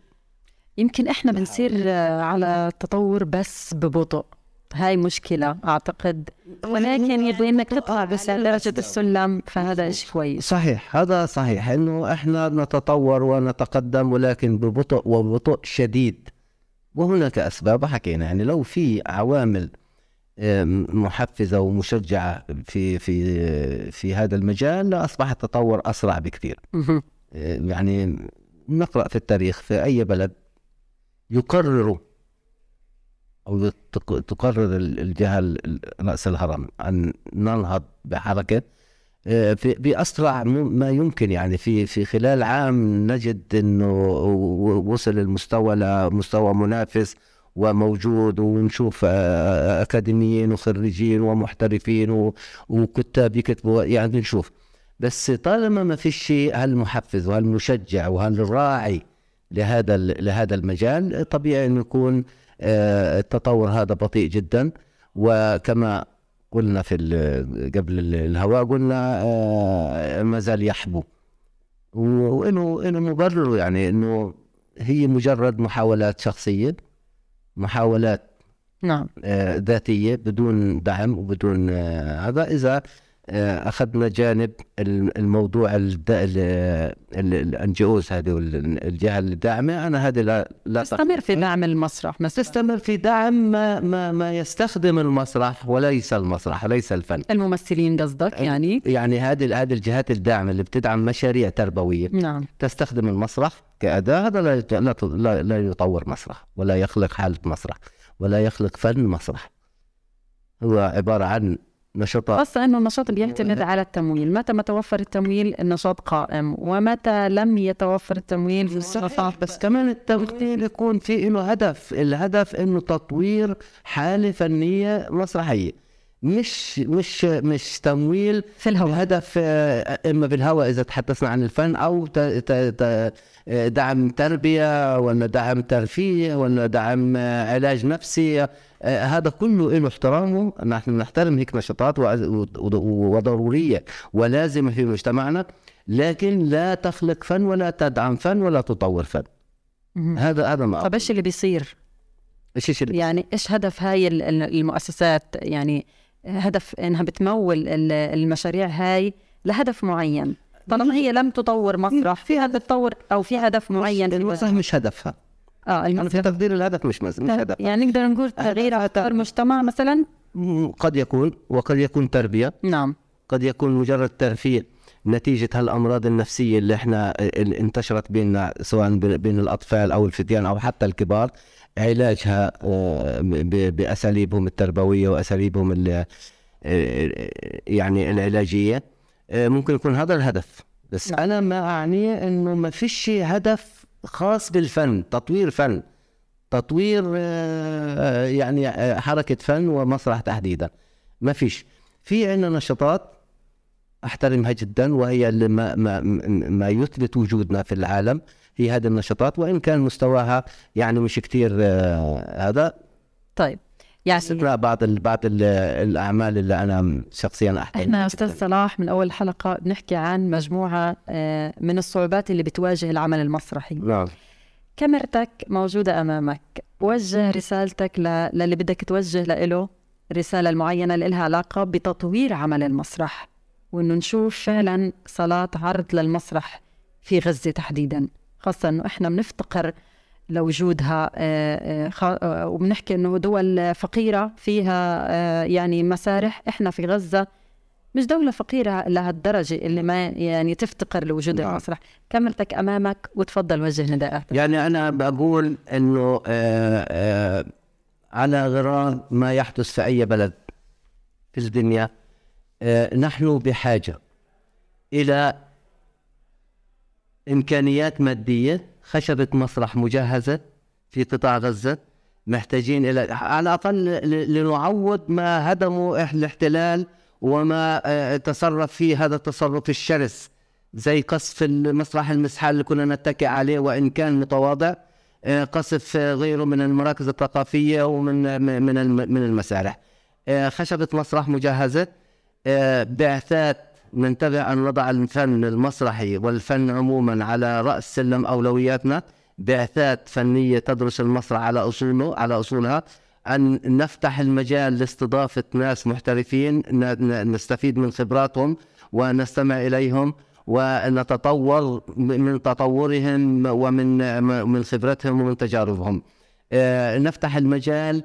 يمكن إحنا بنصير على التطور بس ببطء. هاي مشكلة أعتقد. ولكن يبغى إنك تطلع بس درجة السلم فهذا شيء كويس. صحيح هذا صحيح إنه إحنا نتطور ونتقدم ولكن ببطء وبطء شديد. وهناك أسباب حكينا يعني لو في عوامل محفزة ومشجعة في في في هذا المجال لاصبح التطور أسرع بكثير. يعني نقرأ في التاريخ في أي بلد يقرروا أو تقرر الجهة رأس الهرم أن ننهض بحركة آه، في بأسرع ما يمكن يعني في في خلال عام نجد إنه وصل المستوى لمستوى منافس وموجود ونشوف آه، آه، أكاديميين وخريجين ومحترفين وكتاب يكتبوا يعني نشوف. بس طالما ما فيش هالمحفز وهالمشجع وهالراعي لهذا لهذا المجال؟ طبيعي انه يكون آه، التطور هذا بطيء جدا. وكما قلنا في قبل الهواء قلنا ما زال يحبو. وإنه إنه مبرر يعني إنه هي مجرد محاولات شخصية. محاولات نعم. آه ذاتية بدون دعم وبدون آه هذا إذا آه، أخذنا جانب ال- الموضوع الان جي اوز هذه وال- الجهة الداعمة. أنا هذه لا لا تستمر في دعم المسرح. مثلا تستمر في دعم ما ما ما يستخدم المسرح وليس المسرح ليس الفن. الممثلين قصدك يعني؟ يعني هذه هذه الجهات الداعمة اللي بتدعم مشاريع تربوية. نعم. تستخدم المسرح كأداة هذا لا لا لا, يطور مسرح ولا يخلق حالة مسرح ولا يخلق فن مسرح. هو عبارة عن نشاطات خاصة أنه النشاط بيعتمد على التمويل. متى ما توفر التمويل النشاط قائم ومتى لم يتوفر التمويل صحيح. بس كمان التمثيل يكون في له هدف الهدف إنه تطوير حالة فنية مسرحية. مش مش مش تمويل في الهواء. هدف آه، إما بالهواء إذا تحدثنا عن الفن أو دعم تربية ولا دعم ترفيه ولا دعم آه، علاج نفسي آه، هذا كله له احترامه. نحن نحترم هيك نشاطات وضرورية ولازمة في مجتمعنا لكن لا تخلق فن ولا تدعم فن ولا تطور فن. هذا هذا ما طب إيش اللي بيصير؟ إيش اللي- يعني إيش هدف هاي ال- ال- المؤسسات؟ يعني هدف إنها بتمول ال- المشاريع هاي لهدف معين. طالما هي لم تطور مسرح فيها بتطور أو في هدف معين المسرح مش هدفها. آه أنا في المسرح تقدير الهدف مش مش هدف. يعني نقدر نقول تغيير افكار المجتمع مثلا؟ قد يكون وقد يكون تربية. نعم. قد يكون مجرد ترفيه. نتيجة هالأمراض النفسية اللي إحنا اللي انتشرت بيننا سواء بين بين الأطفال أو الفتيان أو حتى الكبار. علاجها آه، ب- بأساليبهم التربوية وأساليبهم ال- آه، يعني العلاجية. آه، ممكن يكون هذا الهدف. بس نعم. أنا ما أعني إنه ما فيش هدف خاص بالفن تطوير فن. تطوير يعني حركة فن ومسرح تحديدا. ما فيش. في عندنا نشاطات أحترمها جدا وهي اللي ما ما ما يثبت وجودنا في العالم. هي هذه النشاطات وإن كان مستواها يعني مش كثير هذا. طيب يعني بعض ال بعض ال الأعمال اللي أنا شخصيا احترمها إحنا أستاذ صلاح من أول حلقة بنحكي عن مجموعة آه، من الصعوبات اللي بتواجه العمل المسرحي. نعم. كاميرتك موجودة أمامك. وجه رسالتك ل- للي بدك توجه له رسالة معينة اللي لها علاقة بتطوير عمل المسرح. وإنه نشوف فعلا صلاة عرض للمسرح في غزة تحديدا. خاصة إنه إحنا بنفتقر لوجودها آه، آه، آه، وبنحكي إنه دول فقيرة فيها يعني مسارح. إحنا في غزة مش دولة فقيرة لهالدرجة اللي ما يعني تفتقر لوجود نعم. المسرح كاميرتك أمامك وتفضل وجه نداءاتك. يعني أنا بقول آه، على غرار ما يحدث في أي بلد في الدنيا نحن بحاجة إلى إمكانيات مادية خشبة مسرح مجهزة في قطاع غزة محتاجين إلى على الأقل ل- لنعوض ما هدمه الاحتلال وما آه، تصرف فيه هذا التصرف الشرس زي قصف المسرح المسحال اللي كنا نتكئ عليه وإن كان متواضع آه، قصف غيره من المراكز الثقافية ومن من من المسارح. آه، خشبة مسرح مجهزة آه، بعثات ننتبه أن نضع الفن المسرحي والفن عموما على رأس سلم أولوياتنا بعثات فنية تدرس المسرح على أصوله على أصولها. أن نفتح المجال لاستضافة ناس محترفين نستفيد من خبراتهم ونستمع إليهم ونتطور من تطورهم ومن من خبرتهم ومن تجاربهم. آه، نفتح المجال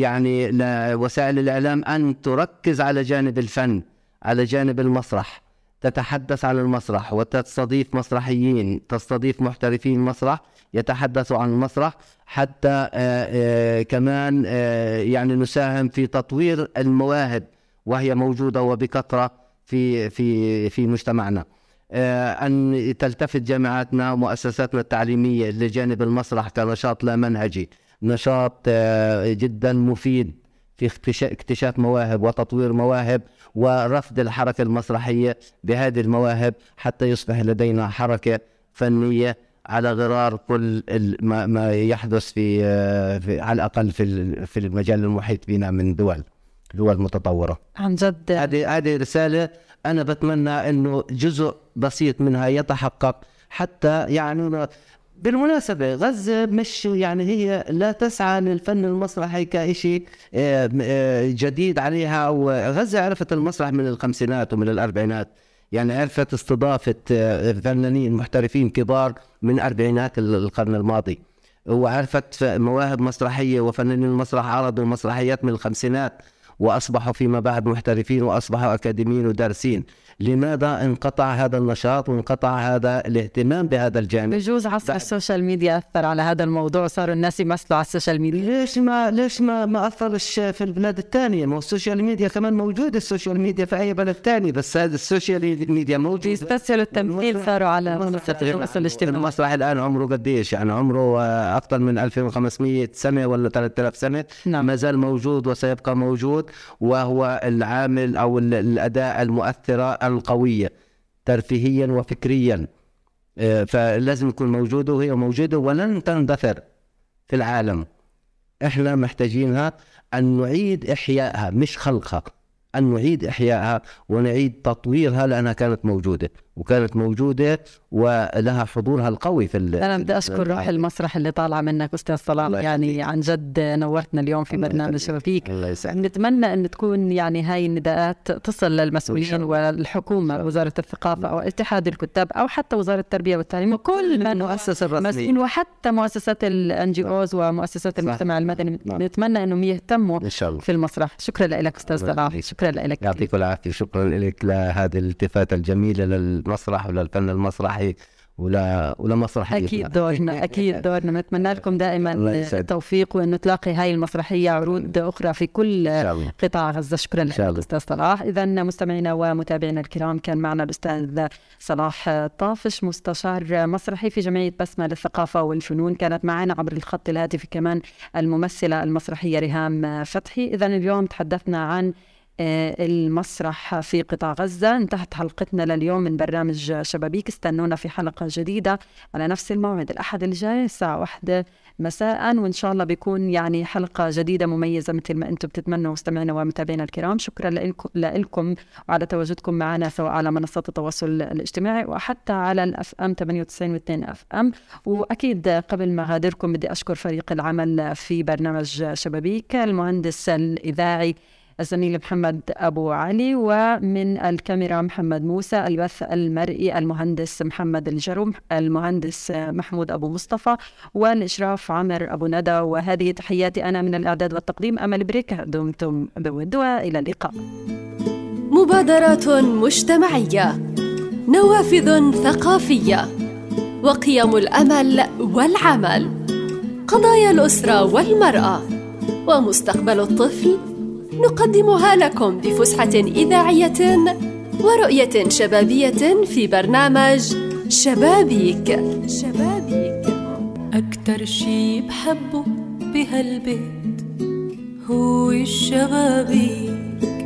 يعني لوسائل الإعلام أن تركز على جانب الفن على جانب المسرح. تتحدث عن المسرح وتستضيف مسرحيين تستضيف محترفين مسرح يتحدثوا عن المسرح حتى آه، آه، كمان آه، يعني نساهم في تطوير المواهب وهي موجودة وبكثرة في في في مجتمعنا. آه، أن تلتفت جامعاتنا ومؤسساتنا التعليمية لجانب المسرح كنشاط لا منهجي. نشاط آه، جدا مفيد في اكتشا- اكتشاف مواهب وتطوير مواهب ورفض الحركة المسرحية بهذه المواهب حتى يصبح لدينا حركة فنية على غرار كل ما, ما يحدث في, آه، في على الأقل في في المجال المحيط بنا من دول دول متطورة. عن جد. هذه هذه رسالة أنا بتمنى إنه جزء بسيط منها يتحقق حتى يعني بالمناسبة غزة مش يعني هي لا تسعى للفن المسرحي كشيء آه، آه، جديد عليها. وغزة عرفت المسرح من الخمسينات ومن الأربعينات يعني عرفت استضافة آه، فنانين محترفين كبار من أربعينات القرن الماضي. وعرفت مواهب مسرحية وفنانين المسرح عرضوا مسرحيات من الخمسينات وأصبحوا فيما بعد محترفين وأصبحوا أكاديميين ودارسين. لماذا انقطع هذا النشاط وانقطع هذا الاهتمام بهذا الجانب؟ بجوز عصر ال social media أثر على هذا الموضوع صاروا الناس يمثلوا على ال social media. ليش ما ليش ما ما اثرش في البلاد الثانية؟ ما هو ال social media كمان موجود ال social media في أي بلد ثاني بس هذا ال social media موجود. بيستسهلوا التمثيل صاروا على التواصل الاجتماعي. المسرح الآن عمره قديش؟ يعني عمره أكثر من 2500 سنة ولا 3000 سنة. نعم. ما زال موجود وسيبقى موجود وهو العامل أو الأداة المؤثرة القوية ترفيهيا وفكريا. آه، فلازم يكون موجود وهي موجودة ولن تندثر في العالم. إحنا محتاجينها أن نعيد إحيائها مش خلقها أن نعيد إحيائها ونعيد تطويرها لأنها كانت موجودة. وكانت موجودة ولها حضورها القوي في أنا بدي أشكر روح المسرح اللي طالعة منك أستاذ صلاح. يعني عن جد نورتنا اليوم في برنامج شبابيك نتمنى أن تكون يعني هاي النداءات تصل للمسؤولين والحكومة وزارة الثقافة أو اتحاد الكتاب أو حتى وزارة التربية والتعليم وكل من المؤسسه الرسميه وحتى مؤسسات الان جي اوز ومؤسسات المجتمع المدني. نعم. نتمنى أنهم يهتموا إن شاء الله. في المسرح. شكرا لك أستاذ صلاح. شكرا لك. يعطيك العافية. شكرا لك لهذه الالتفاته الجميلة للمسرح وللفن المسرحي ولا ولا مسرحية. أكيد دورنا أكيد دورنا. نتمنى لكم دائما التوفيق وانه تلاقي هاي المسرحية عروض أخرى في كل قطاع غزة. شكرا لك أستاذ صلاح. اذا مستمعينا ومتابعينا الكرام كان معنا الأستاذ صلاح طافش مستشار مسرحي في جمعية بسمة للثقافة والفنون. كانت معنا عبر الخط الهاتفي كمان الممثلة المسرحية ريهام فتحي. اذا اليوم تحدثنا عن المسرح في قطاع غزة. انتهت حلقتنا لليوم من برنامج شبابيك. استنونا في حلقة جديدة على نفس الموعد الأحد الجاي الساعة واحدة مساء. وإن شاء الله بيكون يعني حلقة جديدة مميزة مثل ما أنتم بتتمنوا مستمعينا ومتابعينا الكرام. شكرا لكم وعلى تواجدكم معنا سواء على منصات التواصل الاجتماعي وحتى على ال FM 98 و2 FM وأكيد قبل ما غادركم بدي أشكر فريق العمل في برنامج شبابيك المهندس الإذاعي الزميل محمد أبو علي ومن الكاميرا محمد موسى البث المرئي المهندس محمد الجروم المهندس محمود أبو مصطفى والإشراف عمر أبو ندى. وهذه تحياتي أنا من الإعداد والتقديم أمل بريك دمتم بود وإلى اللقاء. مبادرات مجتمعية نوافذ ثقافية وقيم الأمل والعمل قضايا الأسرة والمرأة ومستقبل الطفل نقدمها لكم بفسحة إذاعية ورؤية شبابية في برنامج شبابيك. شبابيك. أكتر شي بحبه بهالبيت هو الشبابيك.